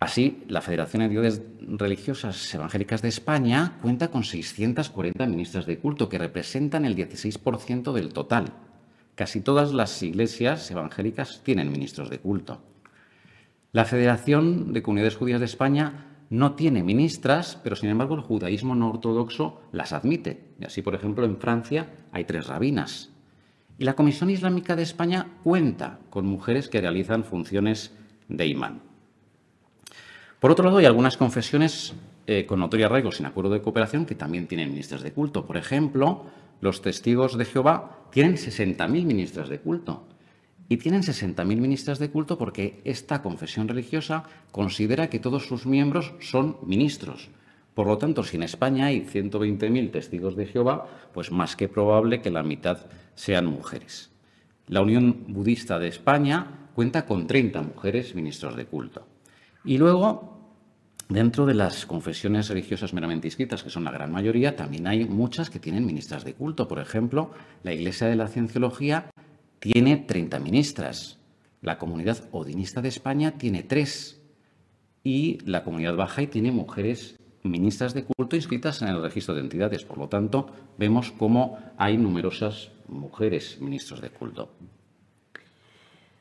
Así, la Federación de Entidades Religiosas Evangélicas de España cuenta con 640 ministras de culto, que representan el 16% del total. Casi todas las iglesias evangélicas tienen ministros de culto. La Federación de Comunidades Judías de España no tiene ministras, pero sin embargo el judaísmo no ortodoxo las admite. Y así, por ejemplo, en Francia hay tres rabinas. Y la Comisión Islámica de España cuenta con mujeres que realizan funciones de imán. Por otro lado, hay algunas confesiones eh, con notoria arraigo sin acuerdo de cooperación que también tienen ministras de culto. Por ejemplo, los testigos de Jehová tienen 60.000 ministras de culto. Y tienen 60.000 ministras de culto porque esta confesión religiosa considera que todos sus miembros son ministros. Por lo tanto, si en España hay 120.000 testigos de Jehová, pues más que probable que la mitad sean mujeres. La Unión Budista de España cuenta con 30 mujeres ministros de culto. Y luego, dentro de las confesiones religiosas meramente inscritas, que son la gran mayoría, también hay muchas que tienen ministras de culto. Por ejemplo, la Iglesia de la Cienciología tiene 30 ministras. La comunidad odinista de España tiene tres. Y la comunidad baja y tiene mujeres ministras de culto inscritas en el registro de entidades. Por lo tanto, vemos cómo hay numerosas mujeres ministros de culto.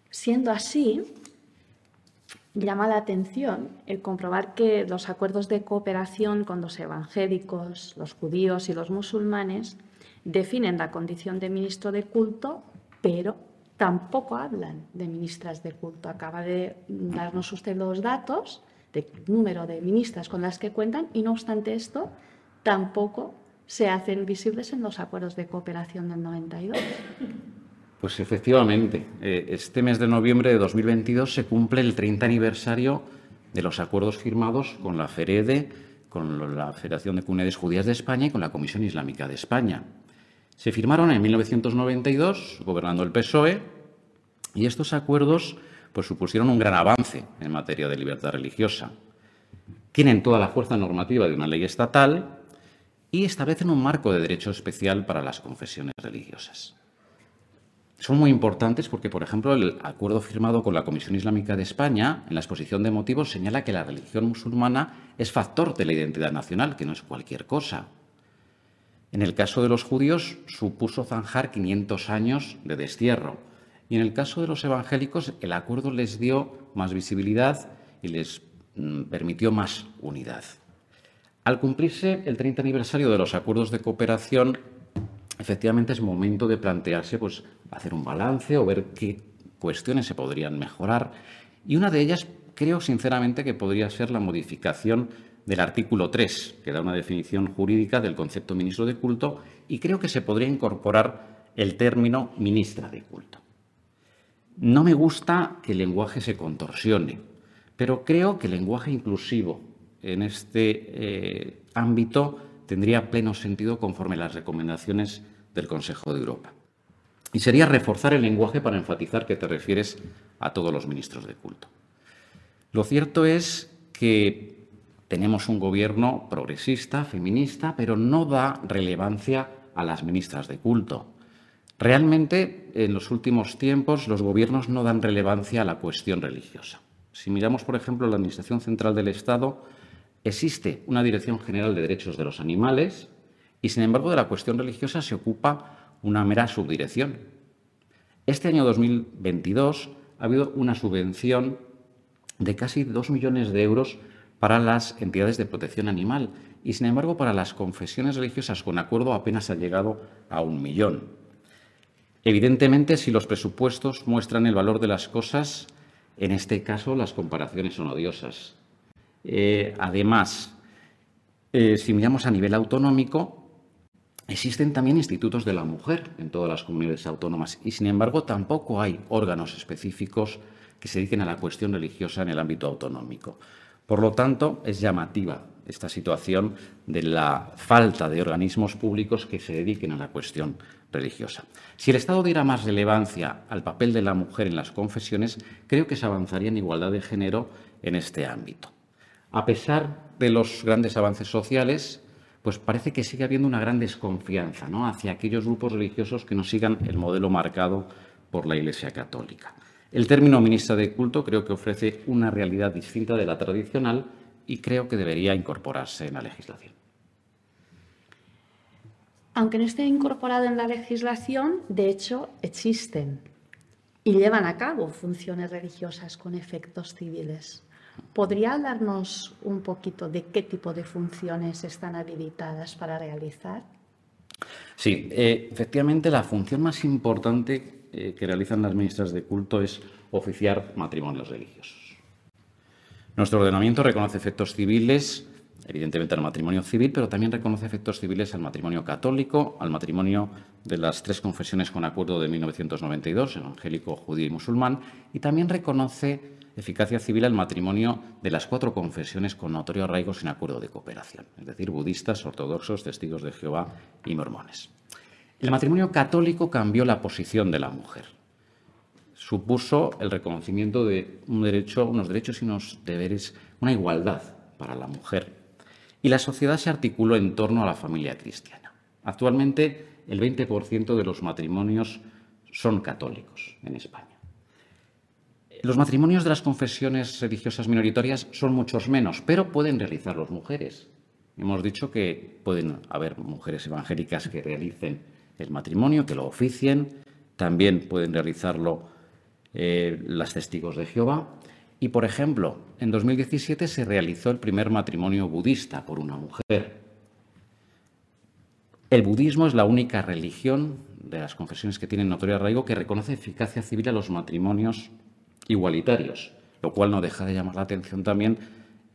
Siendo así, llama la atención el comprobar que los acuerdos de cooperación con los evangélicos, los judíos y los musulmanes definen la condición de ministro de culto pero tampoco hablan de ministras de culto. Acaba de darnos usted los datos del número de ministras con las que cuentan y no obstante esto tampoco se hacen visibles en los acuerdos de cooperación del 92. Pues efectivamente, eh, este mes de noviembre de 2022 se cumple el 30 aniversario de los acuerdos firmados con la FEREDE, con la Federación de Comunidades Judías de España y con la Comisión Islámica de España. Se firmaron en 1992, gobernando el PSOE, y estos acuerdos pues, supusieron un gran avance en materia de libertad religiosa. Tienen toda la fuerza normativa de una ley estatal y establecen un marco de derecho especial para las confesiones religiosas. Son muy importantes porque, por ejemplo, el acuerdo firmado con la Comisión Islámica de España, en la exposición de motivos, señala que la religión musulmana es factor de la identidad nacional, que no es cualquier cosa. En el caso de los judíos supuso zanjar 500 años de destierro. Y en el caso de los evangélicos el acuerdo les dio más visibilidad y les mm, permitió más unidad. Al cumplirse el 30 aniversario de los acuerdos de cooperación, efectivamente es momento de plantearse pues, hacer un balance o ver qué cuestiones se podrían mejorar. Y una de ellas creo sinceramente que podría ser la modificación del artículo 3, que da una definición jurídica del concepto ministro de culto, y creo que se podría incorporar el término ministra de culto. No me gusta que el lenguaje se contorsione, pero creo que el lenguaje inclusivo en este eh, ámbito tendría pleno sentido conforme las recomendaciones del Consejo de Europa. Y sería reforzar el lenguaje para enfatizar que te refieres a todos los ministros de culto. Lo cierto es que tenemos un gobierno progresista, feminista, pero no da relevancia a las ministras de culto. Realmente, en los últimos tiempos, los gobiernos no dan relevancia a la cuestión religiosa. Si miramos, por ejemplo, la Administración Central del Estado, existe una Dirección General de Derechos de los Animales y, sin embargo, de la cuestión religiosa se ocupa una mera subdirección. Este año 2022 ha habido una subvención de casi dos millones de euros para las entidades de protección animal y, sin embargo, para las confesiones religiosas con acuerdo apenas ha llegado a un millón. Evidentemente, si los presupuestos muestran el valor de las cosas, en este caso las comparaciones son odiosas. Eh, además, eh, si miramos a nivel autonómico, existen también institutos de la mujer en todas las comunidades autónomas y, sin embargo, tampoco hay órganos específicos que se dediquen a la cuestión religiosa en el ámbito autonómico. Por lo tanto, es llamativa esta situación de la falta de organismos públicos que se dediquen a la cuestión religiosa. Si el Estado diera más relevancia al papel de la mujer en las confesiones, creo que se avanzaría en igualdad de género en este ámbito. A pesar de los grandes avances sociales, pues parece que sigue habiendo una gran desconfianza hacia aquellos grupos religiosos que no sigan el modelo marcado por la Iglesia Católica. El término ministra de culto creo que ofrece una realidad distinta de la tradicional y creo que debería incorporarse en la legislación. Aunque no esté incorporado en la legislación, de hecho existen y llevan a cabo funciones religiosas con efectos civiles. ¿Podría hablarnos un poquito de qué tipo de funciones están habilitadas para realizar? Sí, eh, efectivamente la función más importante eh, que realizan las ministras de culto es oficiar matrimonios religiosos. Nuestro ordenamiento reconoce efectos civiles, evidentemente al matrimonio civil, pero también reconoce efectos civiles al matrimonio católico, al matrimonio de las tres confesiones con acuerdo de 1992, evangélico, judío y musulmán, y también reconoce eficacia civil al matrimonio de las cuatro confesiones con notorio arraigo sin acuerdo de cooperación, es decir, budistas, ortodoxos, testigos de Jehová y mormones. El matrimonio católico cambió la posición de la mujer. Supuso el reconocimiento de un derecho, unos derechos y unos deberes, una igualdad para la mujer. Y la sociedad se articuló en torno a la familia cristiana. Actualmente, el 20% de los matrimonios son católicos en España. Los matrimonios de las confesiones religiosas minoritarias son muchos menos, pero pueden realizarlos mujeres. Hemos dicho que pueden haber mujeres evangélicas que realicen el matrimonio, que lo oficien, también pueden realizarlo eh, las testigos de Jehová. Y, por ejemplo, en 2017 se realizó el primer matrimonio budista por una mujer. El budismo es la única religión de las confesiones que tienen notorio arraigo que reconoce eficacia civil a los matrimonios igualitarios, lo cual no deja de llamar la atención también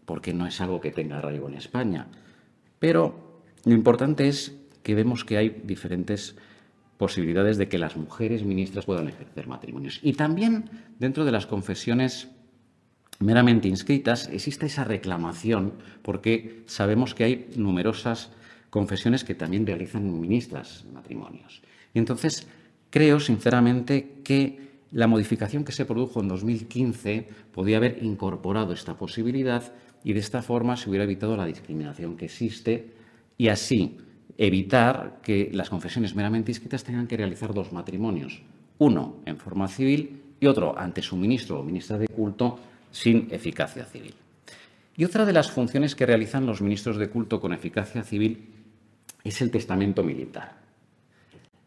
porque no es algo que tenga arraigo en España. Pero lo importante es que vemos que hay diferentes posibilidades de que las mujeres ministras puedan ejercer matrimonios. Y también dentro de las confesiones meramente inscritas existe esa reclamación porque sabemos que hay numerosas confesiones que también realizan ministras matrimonios. Y entonces creo sinceramente que la modificación que se produjo en 2015 podía haber incorporado esta posibilidad y de esta forma se hubiera evitado la discriminación que existe y así evitar que las confesiones meramente inscritas tengan que realizar dos matrimonios, uno en forma civil y otro ante su ministro o ministra de culto sin eficacia civil. Y otra de las funciones que realizan los ministros de culto con eficacia civil es el testamento militar.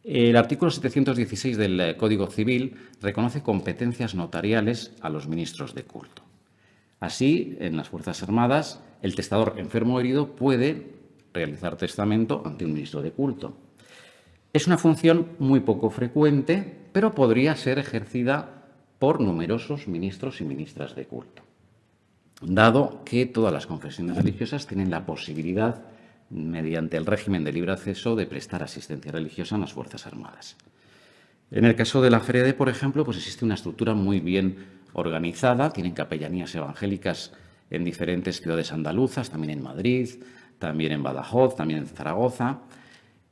El artículo 716 del eh, Código Civil reconoce competencias notariales a los ministros de culto. Así, en las Fuerzas Armadas, el testador enfermo o herido puede realizar testamento ante un ministro de culto. Es una función muy poco frecuente, pero podría ser ejercida por numerosos ministros y ministras de culto, dado que todas las confesiones religiosas tienen la posibilidad, mediante el régimen de libre acceso, de prestar asistencia religiosa a las Fuerzas Armadas. En el caso de la FREDE, por ejemplo, pues existe una estructura muy bien organizada, tienen capellanías evangélicas en diferentes ciudades andaluzas, también en Madrid, también en Badajoz, también en Zaragoza.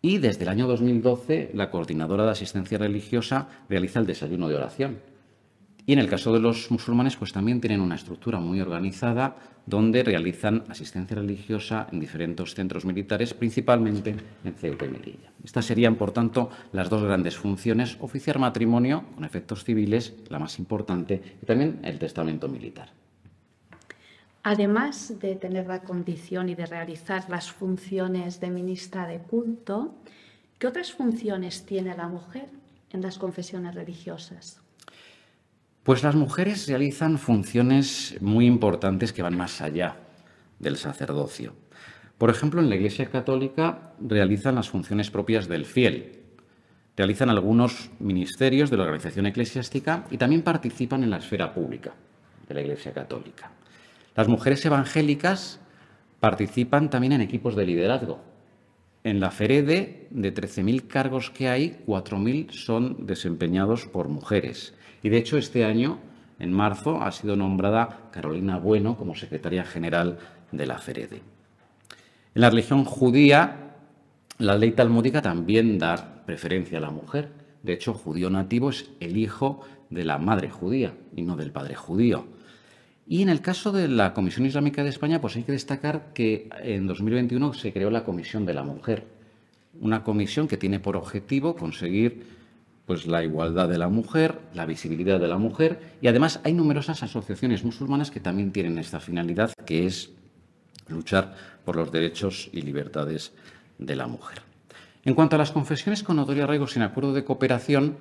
Y desde el año 2012 la coordinadora de asistencia religiosa realiza el desayuno de oración. Y en el caso de los musulmanes, pues también tienen una estructura muy organizada donde realizan asistencia religiosa en diferentes centros militares, principalmente en Ceuta y Melilla. Estas serían, por tanto, las dos grandes funciones, oficiar matrimonio con efectos civiles, la más importante, y también el testamento militar. Además de tener la condición y de realizar las funciones de ministra de culto, ¿qué otras funciones tiene la mujer en las confesiones religiosas? Pues las mujeres realizan funciones muy importantes que van más allá del sacerdocio. Por ejemplo, en la Iglesia Católica realizan las funciones propias del fiel, realizan algunos ministerios de la organización eclesiástica y también participan en la esfera pública de la Iglesia Católica. Las mujeres evangélicas participan también en equipos de liderazgo. En la FEREDE, de 13.000 cargos que hay, 4.000 son desempeñados por mujeres. Y de hecho, este año, en marzo, ha sido nombrada Carolina Bueno como secretaria general de la FEREDE. En la religión judía, la ley talmúdica también da preferencia a la mujer. De hecho, judío nativo es el hijo de la madre judía y no del padre judío. Y en el caso de la Comisión Islámica de España, pues hay que destacar que en 2021 se creó la Comisión de la Mujer, una comisión que tiene por objetivo conseguir pues la igualdad de la mujer, la visibilidad de la mujer y además hay numerosas asociaciones musulmanas que también tienen esta finalidad que es luchar por los derechos y libertades de la mujer. En cuanto a las confesiones con notorio arraigo sin acuerdo de cooperación,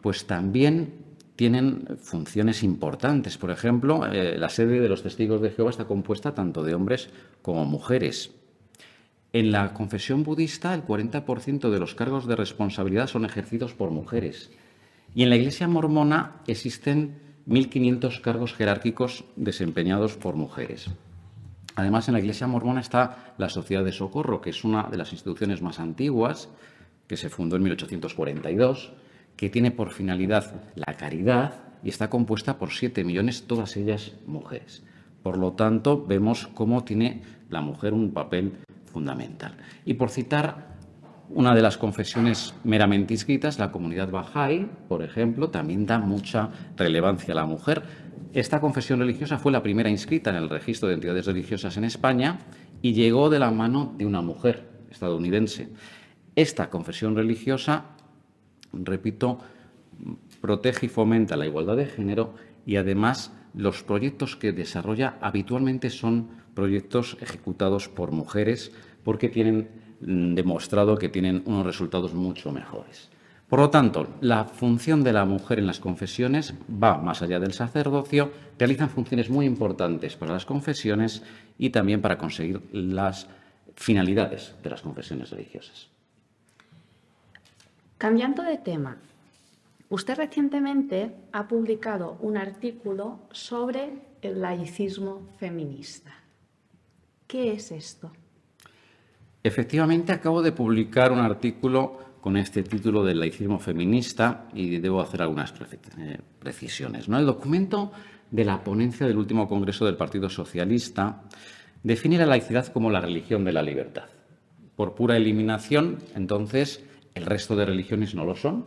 pues también tienen funciones importantes. Por ejemplo, eh, la sede de los testigos de Jehová está compuesta tanto de hombres como mujeres. En la confesión budista, el 40% de los cargos de responsabilidad son ejercidos por mujeres. Y en la iglesia mormona existen 1.500 cargos jerárquicos desempeñados por mujeres. Además, en la iglesia mormona está la Sociedad de Socorro, que es una de las instituciones más antiguas, que se fundó en 1842 que tiene por finalidad la caridad y está compuesta por siete millones, todas ellas mujeres. Por lo tanto, vemos cómo tiene la mujer un papel fundamental. Y por citar una de las confesiones meramente inscritas, la comunidad Bahá'í, por ejemplo, también da mucha relevancia a la mujer. Esta confesión religiosa fue la primera inscrita en el registro de entidades religiosas en España y llegó de la mano de una mujer estadounidense. Esta confesión religiosa repito, protege y fomenta la igualdad de género y además los proyectos que desarrolla habitualmente son proyectos ejecutados por mujeres porque tienen mm, demostrado que tienen unos resultados mucho mejores. Por lo tanto, la función de la mujer en las confesiones va más allá del sacerdocio, realizan funciones muy importantes para las confesiones y también para conseguir las finalidades de las confesiones religiosas. Cambiando de tema, usted recientemente ha publicado un artículo sobre el laicismo feminista. ¿Qué es esto? Efectivamente, acabo de publicar un artículo con este título del laicismo feminista y debo hacer algunas eh, precisiones. ¿no? El documento de la ponencia del último Congreso del Partido Socialista define la laicidad como la religión de la libertad. Por pura eliminación, entonces, el resto de religiones no lo son.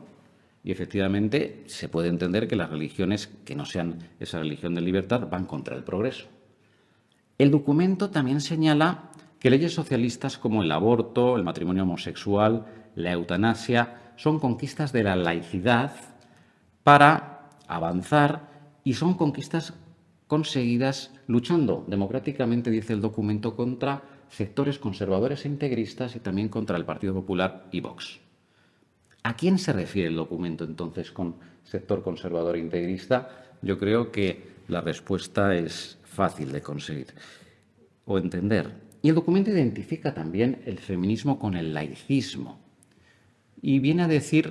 Y efectivamente se puede entender que las religiones que no sean esa religión de libertad van contra el progreso. El documento también señala que leyes socialistas como el aborto, el matrimonio homosexual, la eutanasia, son conquistas de la laicidad para avanzar y son conquistas conseguidas luchando democráticamente, dice el documento, contra sectores conservadores e integristas y también contra el Partido Popular y Vox. ¿A quién se refiere el documento entonces con sector conservador e integrista? Yo creo que la respuesta es fácil de conseguir. o entender. Y el documento identifica también el feminismo con el laicismo y viene a decir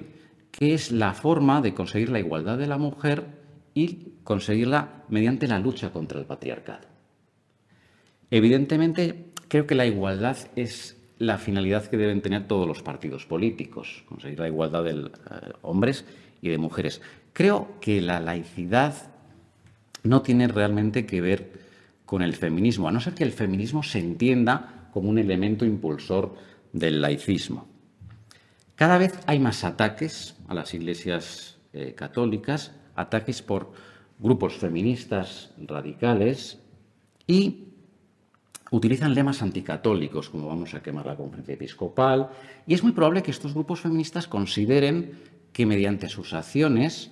que es la forma de conseguir la igualdad de la mujer y conseguirla mediante la lucha contra el patriarcado. Evidentemente, creo que la igualdad es la finalidad que deben tener todos los partidos políticos, conseguir la igualdad de eh, hombres y de mujeres. Creo que la laicidad no tiene realmente que ver con el feminismo, a no ser que el feminismo se entienda como un elemento impulsor del laicismo. Cada vez hay más ataques a las iglesias eh, católicas, ataques por grupos feministas radicales y utilizan lemas anticatólicos, como vamos a quemar la conferencia episcopal, y es muy probable que estos grupos feministas consideren que mediante sus acciones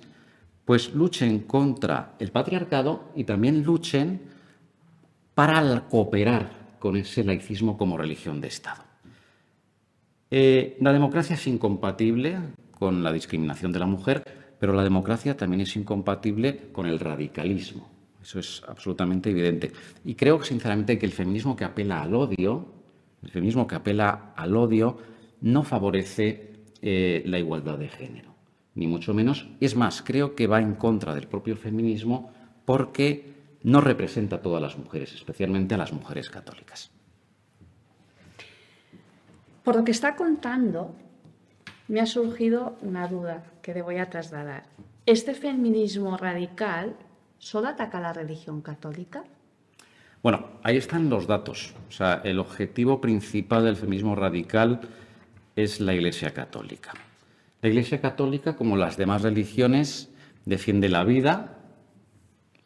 pues luchen contra el patriarcado y también luchen para cooperar con ese laicismo como religión de Estado. Eh, la democracia es incompatible con la discriminación de la mujer, pero la democracia también es incompatible con el radicalismo. Eso es absolutamente evidente. Y creo sinceramente que el feminismo que apela al odio, el feminismo que apela al odio, no favorece eh, la igualdad de género, ni mucho menos. Es más, creo que va en contra del propio feminismo porque no representa a todas las mujeres, especialmente a las mujeres católicas. Por lo que está contando, me ha surgido una duda que le voy a trasladar. ¿Este feminismo radical ¿Solo ataca a la religión católica? Bueno, ahí están los datos. O sea, el objetivo principal del feminismo radical es la Iglesia Católica. La Iglesia Católica, como las demás religiones, defiende la vida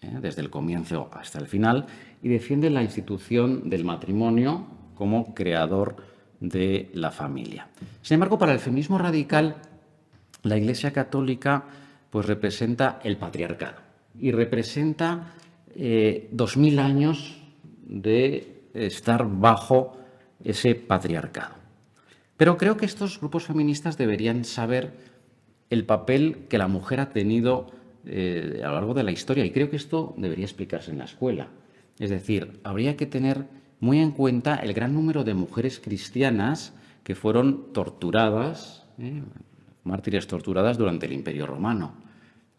¿eh? desde el comienzo hasta el final y defiende la institución del matrimonio como creador de la familia. Sin embargo, para el feminismo radical, la Iglesia Católica pues representa el patriarcado y representa eh, dos mil años de estar bajo ese patriarcado. Pero creo que estos grupos feministas deberían saber el papel que la mujer ha tenido eh, a lo largo de la historia y creo que esto debería explicarse en la escuela. Es decir, habría que tener muy en cuenta el gran número de mujeres cristianas que fueron torturadas, ¿eh? mártires torturadas durante el Imperio Romano.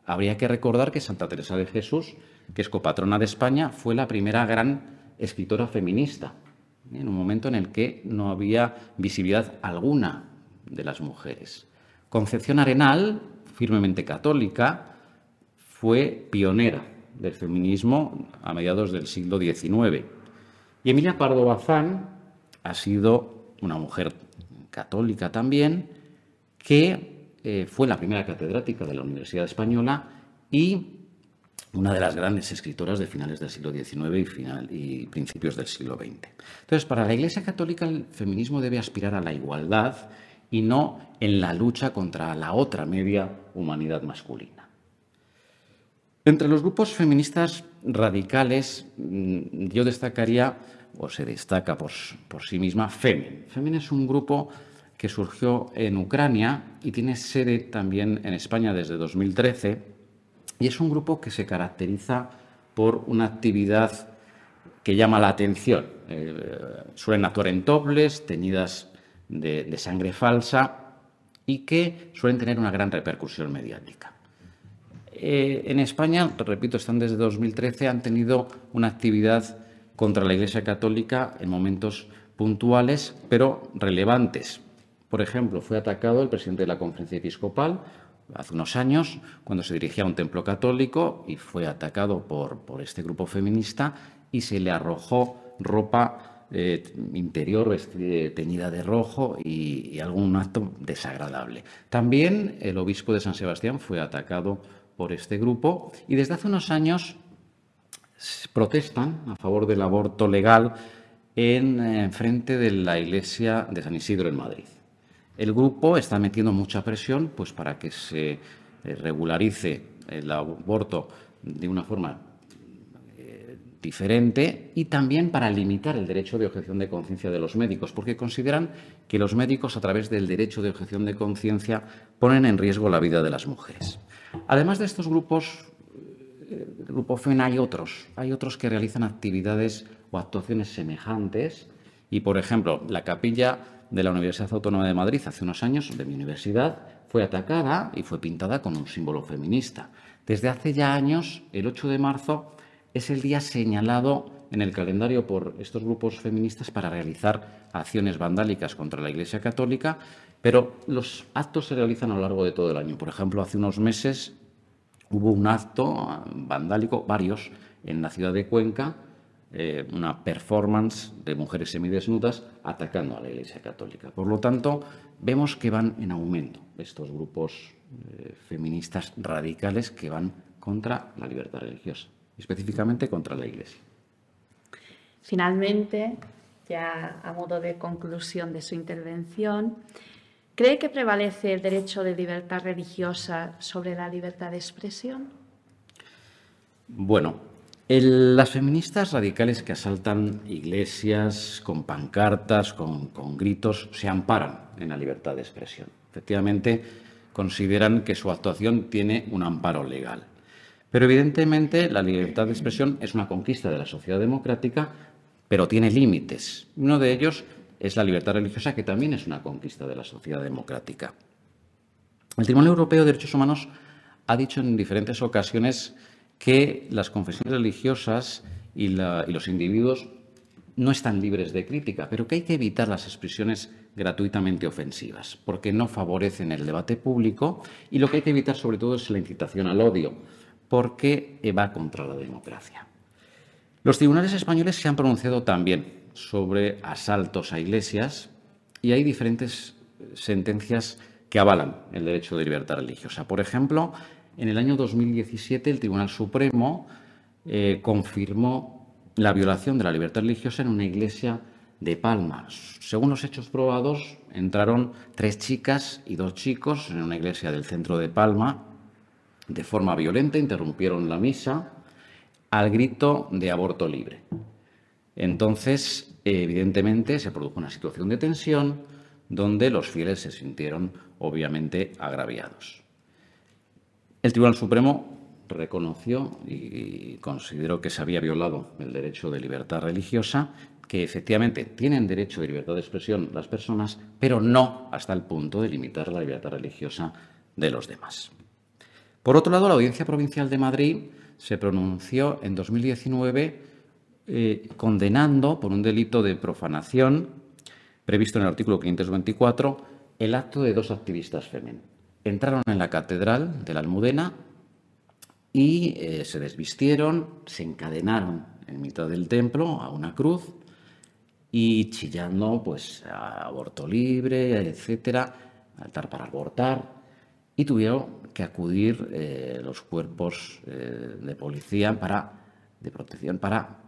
Habría que recordar que Santa Teresa de Jesús, que es copatrona de España, fue la primera gran escritora feminista, en un momento en el que no había visibilidad alguna de las mujeres. Concepción Arenal, firmemente católica, fue pionera del feminismo a mediados del siglo XIX. Y Emilia Pardo Bazán ha sido una mujer católica también, que eh, fue la primera catedrática de la Universidad Española y una de las grandes escritoras de finales del siglo XIX y, final, y principios del siglo XX. Entonces, para la Iglesia Católica el feminismo debe aspirar a la igualdad y no en la lucha contra la otra media humanidad masculina. Entre los grupos feministas radicales, mm, yo destacaría, o se destaca por, por sí misma, Femen. Femen es un grupo que surgió en Ucrania y tiene sede también en España desde 2013. Y es un grupo que se caracteriza por una actividad que llama la atención. Eh, suelen actuar en tobles, teñidas de, sangre falsa y que suelen tener una gran repercusión mediática. Eh, en España, repito, están desde 2013, han tenido una actividad contra la Iglesia Católica en momentos puntuales, pero relevantes. Por ejemplo, fue atacado el presidente de la conferencia episcopal hace unos años cuando se dirigía a un templo católico y fue atacado por, este grupo feminista y se le arrojó ropa eh, interior teñida de rojo y, algún acto desagradable. También el obispo de San Sebastián fue atacado por este grupo y desde hace unos años protestan a favor del aborto legal en, en eh, frente de la iglesia de San Isidro en Madrid. El grupo está metiendo mucha presión pues, para que se eh, regularice el aborto de una forma eh, diferente y también para limitar el derecho de objeción de conciencia de los médicos, porque consideran que los médicos, a través del derecho de objeción de conciencia, ponen en riesgo la vida de las mujeres. Además de estos grupos, el eh, grupo FEN hay otros, hay otros que realizan actividades o actuaciones semejantes. Y, por ejemplo, la capilla de la Universidad Autónoma de Madrid hace unos años, de mi universidad, fue atacada y fue pintada con un símbolo feminista. Desde hace ya años, el 8 de marzo es el día señalado en el calendario por estos grupos feministas para realizar acciones vandálicas contra la Iglesia Católica, pero los actos se realizan a lo largo de todo el año. Por ejemplo, hace unos meses hubo un acto vandálico, varios, en la ciudad de Cuenca, eh, una performance de mujeres semidesnudas atacando a la Iglesia Católica. Por lo tanto, vemos que van en aumento estos grupos eh, feministas radicales que van contra la libertad religiosa, específicamente contra la Iglesia. Finalmente, ya a modo de conclusión de su intervención, ¿cree que prevalece el derecho de libertad religiosa sobre la libertad de expresión? Bueno, las feministas radicales que asaltan iglesias con pancartas, con, gritos, se amparan en la libertad de expresión. Efectivamente, consideran que su actuación tiene un amparo legal. Pero evidentemente la libertad de expresión es una conquista de la sociedad democrática, pero tiene límites. Uno de ellos es la libertad religiosa, que también es una conquista de la sociedad democrática. El Tribunal Europeo de Derechos Humanos ha dicho en diferentes ocasiones que las confesiones religiosas y, los individuos no están libres de crítica, pero que hay que evitar las expresiones gratuitamente ofensivas, porque no favorecen el debate público y lo que hay que evitar sobre todo es la incitación al odio, porque va contra la democracia. Los tribunales españoles se han pronunciado también sobre asaltos a iglesias y hay diferentes sentencias que avalan el derecho de libertad religiosa. Por ejemplo, en el año 2017 el Tribunal Supremo eh, confirmó la violación de la libertad religiosa en una iglesia de Palma. Según los hechos probados, entraron tres chicas y dos chicos en una iglesia del centro de Palma de forma violenta, interrumpieron la misa al grito de aborto libre. Entonces, evidentemente, se produjo una situación de tensión donde los fieles se sintieron obviamente agraviados. El Tribunal Supremo reconoció y consideró que se había violado el derecho de libertad religiosa, que efectivamente tienen derecho de libertad de expresión las personas, pero no hasta el punto de limitar la libertad religiosa de los demás. Por otro lado, la Audiencia Provincial de Madrid se pronunció en 2019 eh, condenando por un delito de profanación previsto en el artículo 524 el acto de dos activistas femeninas entraron en la catedral de la Almudena y eh, se desvistieron, se encadenaron en mitad del templo a una cruz y chillando pues aborto libre, etcétera, altar para abortar y tuvieron que acudir eh, los cuerpos eh, de policía para de protección para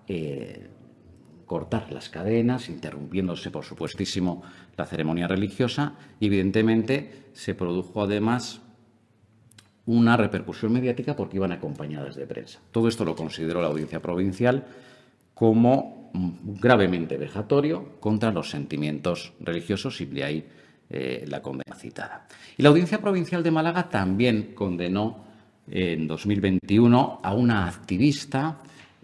cortar las cadenas, interrumpiéndose, por supuestísimo, la ceremonia religiosa evidentemente, se produjo además una repercusión mediática porque iban acompañadas de prensa. Todo esto lo consideró la audiencia provincial como gravemente vejatorio contra los sentimientos religiosos y de ahí eh, la condena citada. Y la audiencia provincial de Málaga también condenó en 2021 a una activista,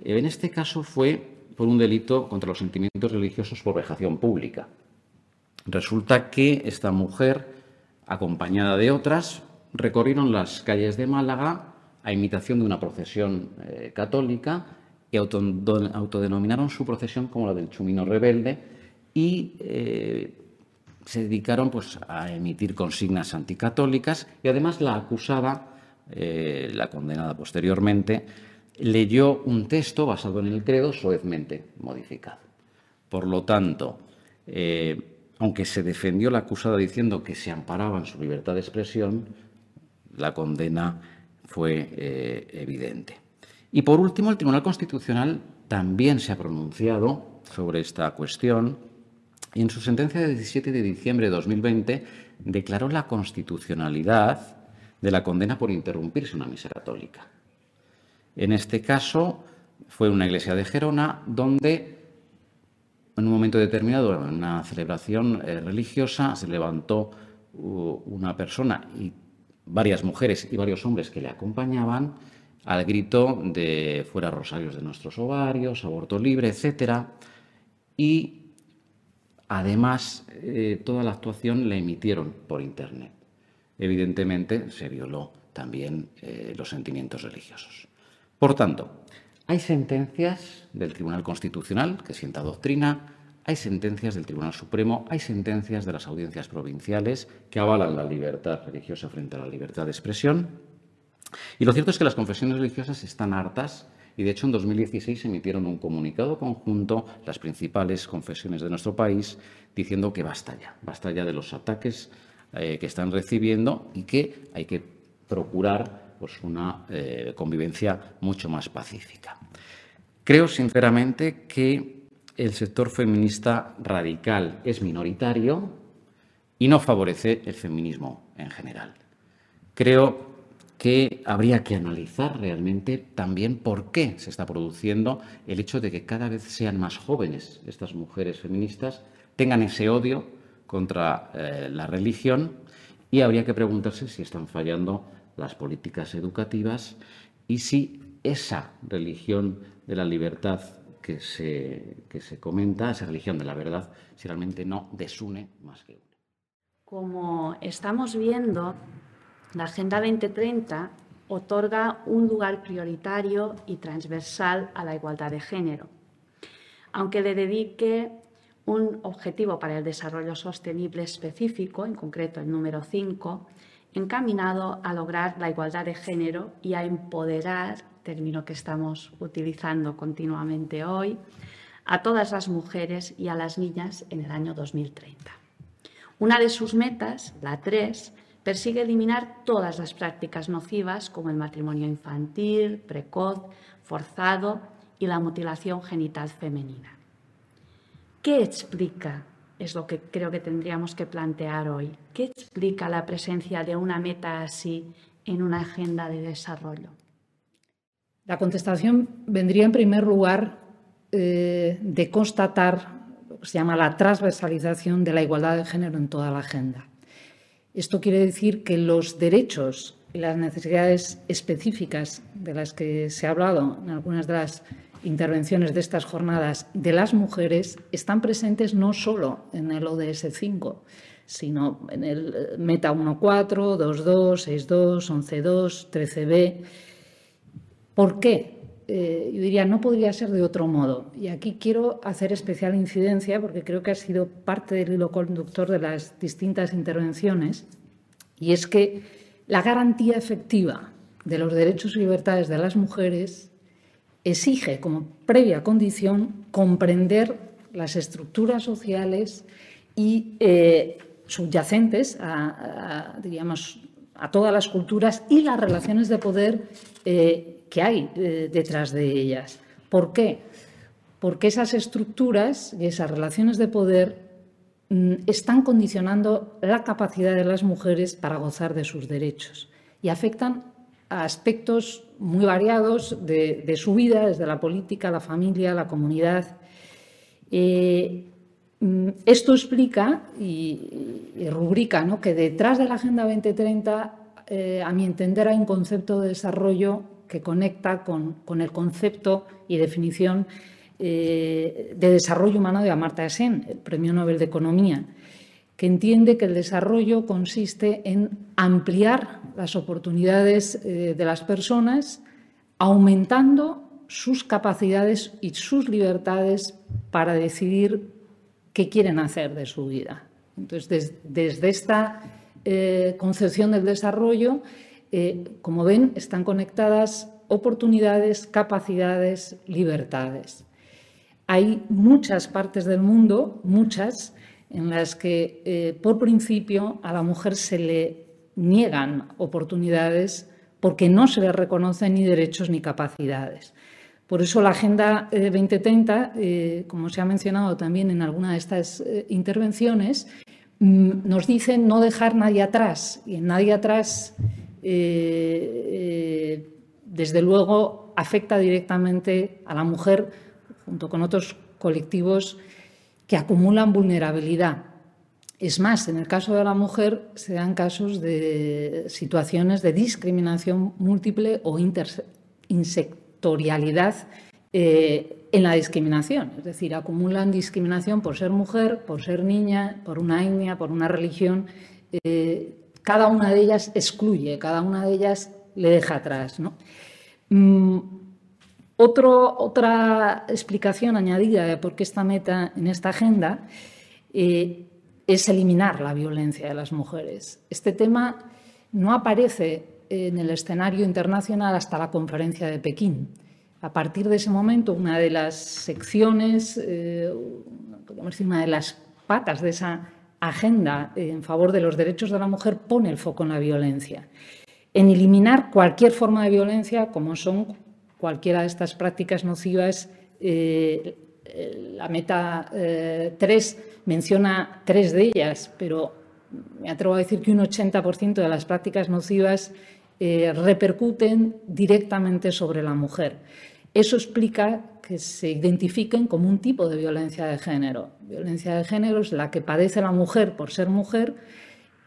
en este caso fue por un delito contra los sentimientos religiosos por vejación pública. Resulta que esta mujer, acompañada de otras, recorrieron las calles de Málaga a imitación de una procesión eh, católica y autodenominaron su procesión como la del Chumino Rebelde y eh, se dedicaron pues, a emitir consignas anticatólicas y además la acusada, eh, la condenada posteriormente, leyó un texto basado en el credo soezmente modificado. Por lo tanto, aunque se defendió la acusada diciendo que se amparaba en su libertad de expresión, la condena fue eh, evidente. Y por último, el Tribunal Constitucional también se ha pronunciado sobre esta cuestión y en su sentencia de 17 de diciembre de 2020 declaró la constitucionalidad de la condena por interrumpirse una misa católica. En este caso fue una iglesia de Gerona donde en un momento determinado, en una celebración eh, religiosa, se levantó una persona y varias mujeres y varios hombres que le acompañaban al grito de fuera rosarios de nuestros ovarios, aborto libre, etc. Y además eh, toda la actuación la emitieron por Internet. Evidentemente se violó también eh, los sentimientos religiosos. Por tanto, hay sentencias del Tribunal Constitucional que sienta doctrina, hay sentencias del Tribunal Supremo, hay sentencias de las audiencias provinciales que avalan la libertad religiosa frente a la libertad de expresión. Y lo cierto es que las confesiones religiosas están hartas y, de hecho, en 2016 emitieron un comunicado conjunto, las principales confesiones de nuestro país, diciendo que basta ya, basta ya de los ataques eh, que están recibiendo y que hay que procurar pues, una eh, convivencia mucho más pacífica. Creo, sinceramente, que el sector feminista radical es minoritario y no favorece el feminismo en general. Creo que habría que analizar realmente también por qué se está produciendo el hecho de que cada vez sean más jóvenes estas mujeres feministas, tengan ese odio contra eh, la religión y habría que preguntarse si están fallando las políticas educativas y si esa religión de la libertad que se, que se comenta, esa religión de la verdad, si realmente no desune más que une. Como estamos viendo, la Agenda 2030 otorga un lugar prioritario y transversal a la igualdad de género, aunque le dedique un objetivo para el desarrollo sostenible específico, en concreto el número 5, encaminado a lograr la igualdad de género y a empoderar término que estamos utilizando continuamente hoy, a todas las mujeres y a las niñas en el año 2030. Una de sus metas, la 3, persigue eliminar todas las prácticas nocivas como el matrimonio infantil, precoz, forzado y la mutilación genital femenina. ¿Qué explica? Es lo que creo que tendríamos que plantear hoy. ¿Qué explica la presencia de una meta así en una agenda de desarrollo? La contestación vendría en primer lugar eh, de constatar lo que se llama la transversalización de la igualdad de género en toda la agenda. Esto quiere decir que los derechos y las necesidades específicas de las que se ha hablado en algunas de las intervenciones de estas jornadas de las mujeres están presentes no solo en el ODS 5, sino en el Meta 1.4, 2.2, 6.2, 11.2, 13b ¿Por qué? Eh, yo diría, no podría ser de otro modo. Y aquí quiero hacer especial incidencia porque creo que ha sido parte del hilo conductor de las distintas intervenciones, y es que la garantía efectiva de los derechos y libertades de las mujeres exige como previa condición comprender las estructuras sociales y eh, subyacentes a, digamos, a todas las culturas y las relaciones de poder eh, que hay eh, detrás de ellas. ¿Por qué? Porque esas estructuras y esas relaciones de poder mm, están condicionando la capacidad de las mujeres para gozar de sus derechos y afectan a aspectos muy variados de, su vida, desde la política, la familia, la comunidad. Eh, mm, esto explica y, rubrica que detrás de la Agenda 2030, eh, a mi entender, hay un concepto de desarrollo que conecta con, el concepto y definición eh, de desarrollo humano de Amartya Sen, el Premio Nobel de Economía, que entiende que el desarrollo consiste en ampliar las oportunidades eh, de las personas, aumentando sus capacidades y sus libertades para decidir qué quieren hacer de su vida. Entonces, desde esta eh, concepción del desarrollo, eh, como ven, están conectadas oportunidades, capacidades, libertades. Hay muchas partes del mundo, muchas, en las que eh, por principio a la mujer se le niegan oportunidades porque no se le reconocen ni derechos ni capacidades. Por eso la Agenda 2030, eh, como se ha mencionado también en alguna de estas intervenciones, mm, nos dice no dejar nadie atrás. Y en nadie atrás eh, eh, desde luego afecta directamente a la mujer junto con otros colectivos que acumulan vulnerabilidad. Es más, en el caso de la mujer se dan casos de situaciones de discriminación múltiple o insectorialidad eh, en la discriminación. Es decir, acumulan discriminación por ser mujer, por ser niña, por una etnia, por una religión. Eh, cada una de ellas excluye, cada una de ellas le deja atrás. Mm, otra explicación añadida de por qué esta meta en esta agenda eh, es eliminar la violencia de las mujeres. Este tema no aparece en el escenario internacional hasta la conferencia de Pekín. A partir de ese momento, una de las secciones, eh, una de las patas de esa agenda en favor de los derechos de la mujer pone el foco en la violencia, en eliminar cualquier forma de violencia, como son cualquiera de estas prácticas nocivas. Eh, la meta 3 eh, menciona tres de ellas, pero me atrevo a decir que un 80% de las prácticas nocivas eh, repercuten directamente sobre la mujer. Eso explica que se identifiquen como un tipo de violencia de género. Violencia de género es la que padece la mujer por ser mujer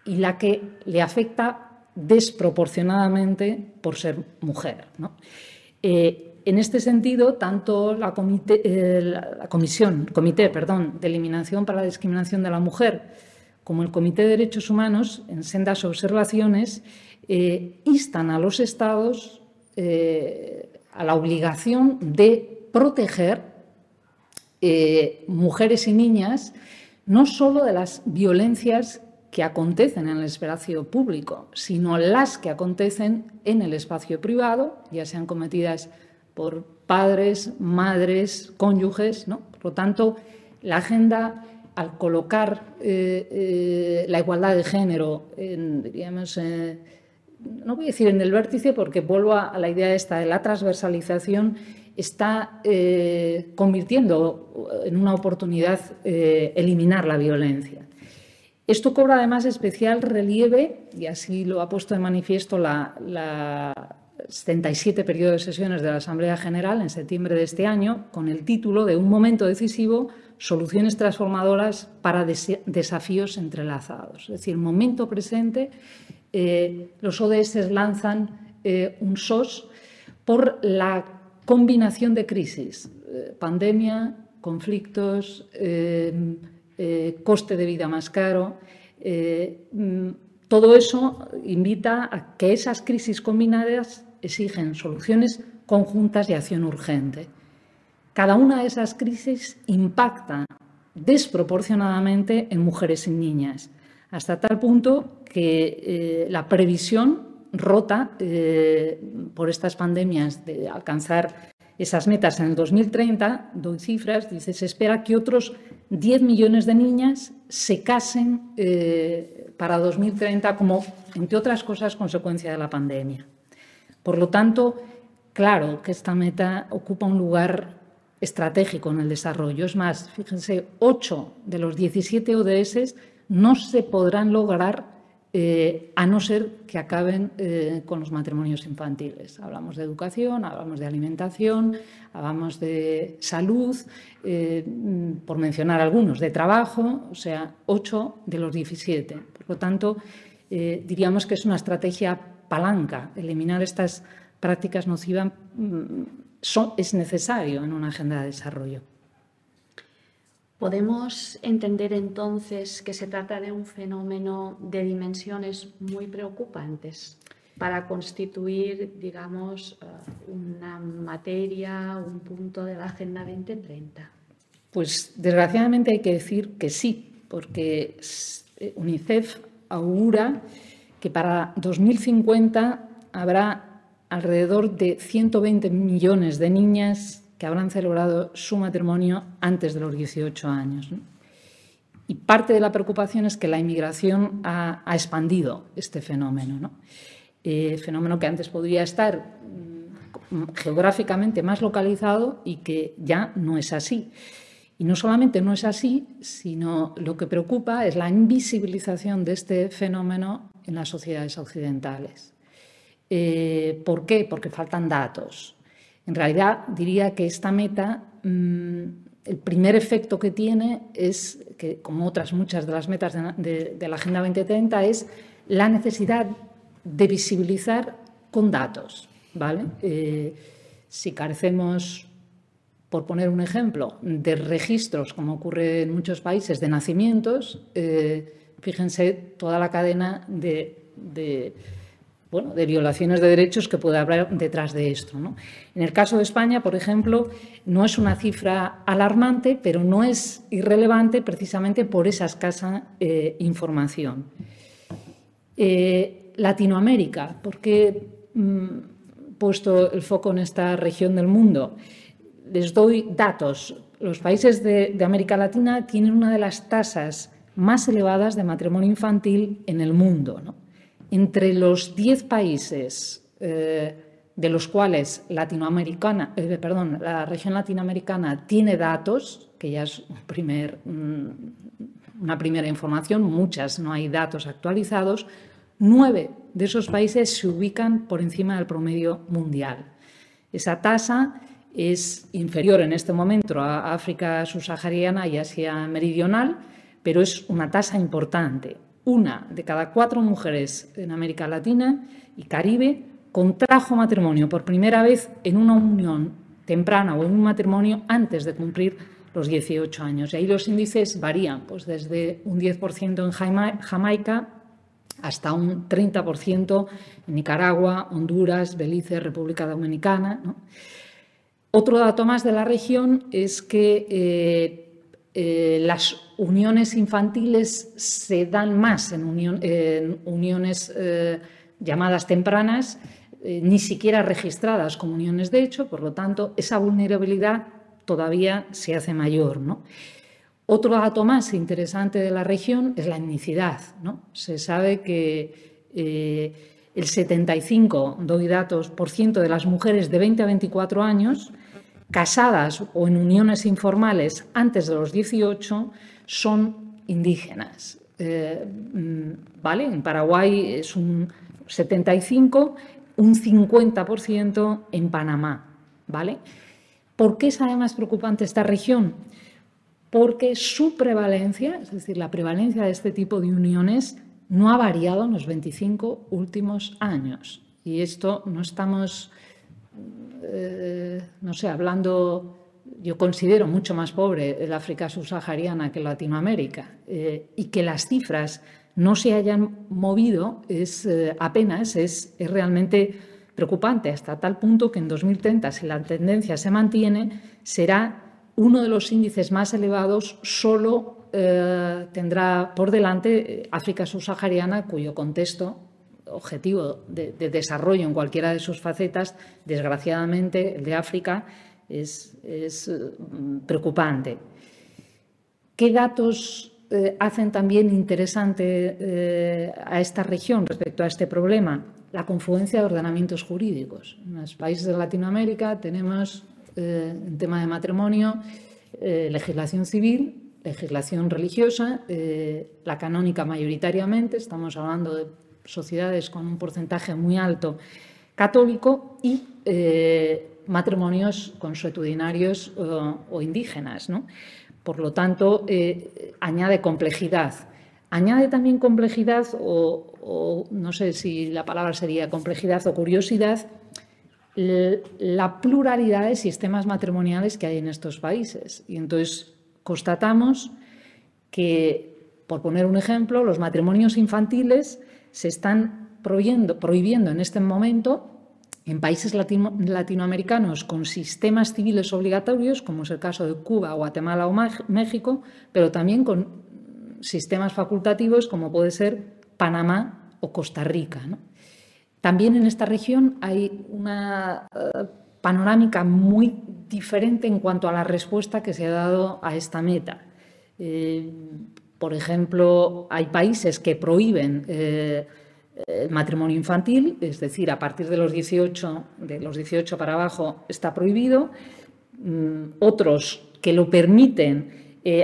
y la que le afecta desproporcionadamente por ser mujer. Eh, en este sentido, tanto la, eh, Comisión Comité perdón, de Eliminación para la Discriminación de la Mujer como el Comité de Derechos Humanos, en sendas observaciones, eh, instan a los Estados a la obligación de proteger eh, mujeres y niñas no solo de las violencias que acontecen en el espacio público, sino las que acontecen en el espacio privado, ya sean cometidas por padres, madres, cónyuges. ¿no? Por lo tanto, la agenda al colocar eh, eh, la igualdad de género, en, diríamos, no voy a decir en el vértice porque vuelvo a, la idea esta de la transversalización, está convirtiendo en una oportunidad eliminar la violencia. Esto cobra además especial relieve, y así lo ha puesto de manifiesto la, la 77 periodo de sesiones de la Asamblea General en septiembre de este año, con el título de Un momento decisivo soluciones transformadoras para desafíos entrelazados. Es decir, momento presente, eh, los ODS lanzan eh, un SOS por la combinación de crisis, eh, pandemia, conflictos, coste de vida más caro. Mm, todo eso invita a que esas crisis combinadas exigen soluciones conjuntas y acción urgente. Cada una de esas crisis impacta desproporcionadamente en mujeres y niñas, hasta tal punto que eh, la previsión rota eh, por estas pandemias de alcanzar esas metas en el 2030, doy cifras, dice, se espera que otros 10 millones de niñas se casen eh, para 2030 como, entre otras cosas, consecuencia de la pandemia. Por lo tanto, claro que esta meta ocupa un lugar estratégico en el desarrollo. Es más, fíjense, 8 de los 17 ODS no se podrán lograr eh, a no ser que acaben eh, con los matrimonios infantiles. Hablamos de educación, hablamos de alimentación, hablamos de salud, eh, por mencionar algunos, de trabajo, o sea, 8 de los 17. Por lo tanto, diríamos que es una estrategia palanca eliminar estas prácticas nocivas mm, es necesario en una agenda de desarrollo. Podemos entender entonces que se trata de un fenómeno de dimensiones muy preocupantes para constituir, digamos, eh, una materia, un punto de la Agenda 2030. Pues desgraciadamente hay que decir que sí, porque eh, UNICEF augura que para 2050 habrá alrededor de 120 millones de niñas que habrán celebrado su matrimonio antes de los 18 años. Y parte de la preocupación es que la inmigración ha, expandido este fenómeno, eh, fenómeno que antes podría estar mm, geográficamente más localizado y que ya no es así. Y no solamente no es así, sino lo que preocupa es la invisibilización de este fenómeno en las sociedades occidentales. Eh, ¿Por qué? Porque faltan datos. En realidad, diría que esta meta, mm, el primer efecto que tiene es, que como otras muchas de las metas de, la Agenda 2030, es la necesidad de visibilizar con datos. ¿vale? Eh, si carecemos, por poner un ejemplo, de registros, como ocurre en muchos países, de nacimientos, eh, fíjense toda la cadena de, bueno, de violaciones de derechos que puede haber detrás de esto. En el caso de España, por ejemplo, no es una cifra alarmante, pero no es irrelevante precisamente por esa escasa eh, información. Latinoamérica, porque mm, puesto el foco en esta región del mundo, les doy datos. Los países de, América Latina tienen una de las tasas más elevadas de matrimonio infantil en el mundo. Entre los 10 países eh, de los cuales latinoamericana, eh, perdón, la región latinoamericana tiene datos, que ya es mm, una primera información, muchas no hay datos actualizados, Nueve de esos países se ubican por encima del promedio mundial. Esa tasa es inferior en este momento a África subsahariana y Asia meridional, pero es una tasa importante. Una de cada cuatro mujeres en América Latina y Caribe contrajo matrimonio por primera vez en una unión temprana o en un matrimonio antes de cumplir los 18 años. Y ahí los índices varían, pues desde un 10% en Jamaica hasta un 30% en Nicaragua, Honduras, Belice, República Dominicana. Otro dato más de la región es que eh, eh, las uniones infantiles se dan más en, uniones eh, llamadas tempranas, ni siquiera registradas como uniones de hecho, por lo tanto, esa vulnerabilidad todavía se hace mayor. Otro dato más interesante de la región es la etnicidad. Se sabe que eh, el 75, doy datos, por ciento de las mujeres de 20 a 24 años casadas o en uniones informales antes de los 18 son indígenas. Eh, ¿vale? En Paraguay es un 75, un 50% en Panamá. ¿vale? ¿Por qué es además preocupante esta región? porque su prevalencia, es decir, la prevalencia de este tipo de uniones, no ha variado en los 25 últimos años. Y esto no estamos, eh, no sé, hablando, yo considero mucho más pobre el África subsahariana que Latinoamérica, eh, y que las cifras no se hayan movido es eh, apenas, es, es realmente preocupante, hasta tal punto que en 2030, si la tendencia se mantiene, será uno de los índices más elevados solo tendrá por delante África subsahariana, cuyo contexto objetivo de, desarrollo en cualquiera de sus facetas, desgraciadamente, el de África, es, mm, preocupante. ¿Qué datos eh, hacen también interesante a esta región respecto a este problema? La confluencia de ordenamientos jurídicos. En los países de Latinoamérica tenemos eh, en tema de matrimonio, eh, legislación civil, legislación religiosa, eh, la canónica mayoritariamente, estamos hablando de sociedades con un porcentaje muy alto católico y matrimonios consuetudinarios o, indígenas. Por lo tanto, añade complejidad. Añade también complejidad, o no sé si la palabra sería complejidad o curiosidad, la pluralidad de sistemas matrimoniales que hay en estos países. Y entonces constatamos que, por poner un ejemplo, los matrimonios infantiles se están prohibiendo, en este momento en países latinoamericanos con sistemas civiles obligatorios, como es el caso de Cuba, Guatemala o México, pero también con sistemas facultativos como puede ser Panamá o Costa Rica. También en esta región hay una eh, panorámica muy diferente en cuanto a la respuesta que se ha dado a esta meta. Eh, por ejemplo, hay países que prohíben eh, el matrimonio infantil, es decir, a partir de los 18, de los 18 para abajo está prohibido. Mm, otros que lo permiten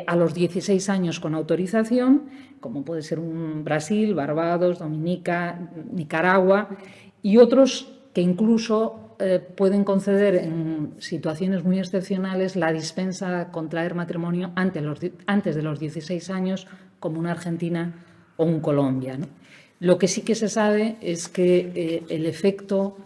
a los 16 años con autorización como puede ser un Brasil, Barbados, Dominica, Nicaragua, y otros que incluso eh, pueden conceder en situaciones muy excepcionales la dispensa contraer matrimonio antes, de los 16 años, como una Argentina o un Colombia. Lo que sí que se sabe es que eh, el efecto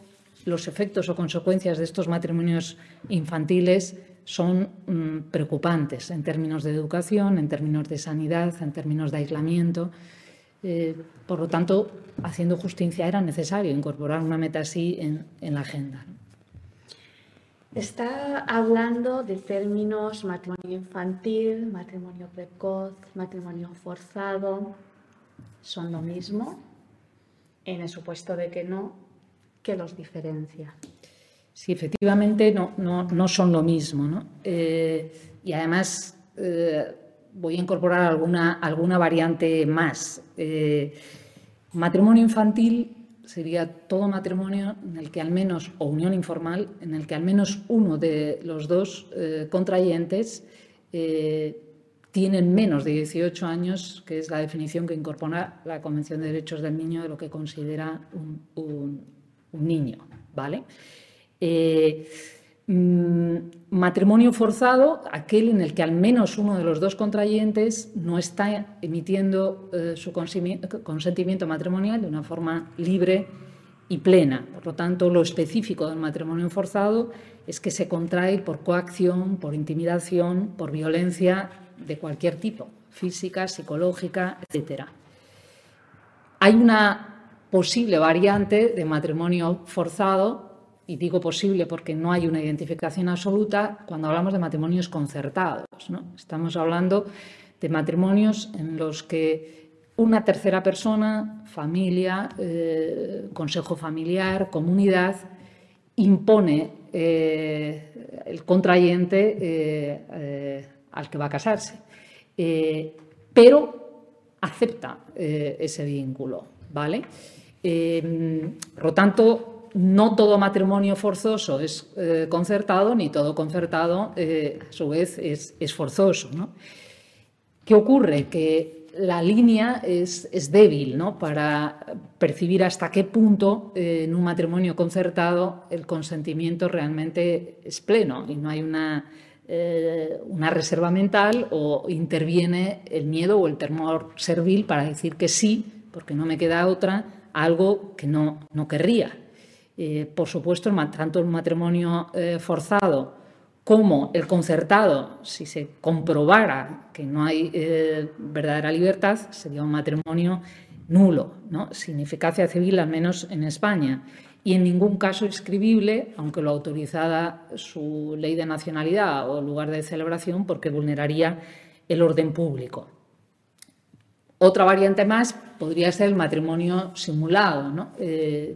los efectos o consecuencias de estos matrimonios infantiles son mm, preocupantes en términos de educación, en términos de sanidad, en términos de aislamiento. Eh, por lo tanto, haciendo justicia era necesario incorporar una meta así en, en la agenda. Está hablando de términos matrimonio infantil, matrimonio precoz, matrimonio forzado. ¿Son lo mismo? En el supuesto de que no, ¿qué los diferencia? Sí, efectivamente no, no, son lo mismo. ¿no? Eh, y además eh, voy a incorporar alguna, alguna variante más. Eh, matrimonio infantil sería todo matrimonio en el que al menos, o unión informal, en el que al menos uno de los dos contrayentes tienen menos de 18 años, que es la definición que incorpora la Convención de Derechos del Niño de lo que considera un, niño. ¿vale? Eh, matrimonio forzado, aquel en el que al menos uno de los dos contrayentes no está emitiendo eh, su consentimiento matrimonial de una forma libre y plena. Por lo tanto, lo específico del matrimonio forzado es que se contrae por coacción, por intimidación, por violencia de cualquier tipo, física, psicológica, etc. Hay una posible variante de matrimonio forzado y digo posible porque no hay una identificación absoluta cuando hablamos de matrimonios concertados. Estamos hablando de matrimonios en los que una tercera persona, familia, eh, consejo familiar, comunidad, impone eh, el contrayente eh, al que va a casarse, pero acepta ese vínculo, ¿vale? por lo tanto, no todo matrimonio forzoso es eh, concertado, ni todo concertado, eh, a su vez, es, forzoso. ¿Qué ocurre? Que la línea es, débil ¿no? para percibir hasta qué punto eh, en un matrimonio concertado el consentimiento realmente es pleno y no hay una, una reserva mental o interviene el miedo o el temor servil para decir que sí, porque no me queda otra, algo que no, no querría. Eh, por supuesto, tanto el matrimonio eh, forzado como el concertado, si se comprobara que no hay eh, verdadera libertad, sería un matrimonio nulo, ¿no? sin eficacia civil, al menos en España, y en ningún caso inscribible, aunque lo autorizara su ley de nacionalidad o lugar de celebración, porque vulneraría el orden público. Otra variante más podría ser el matrimonio simulado. ¿no?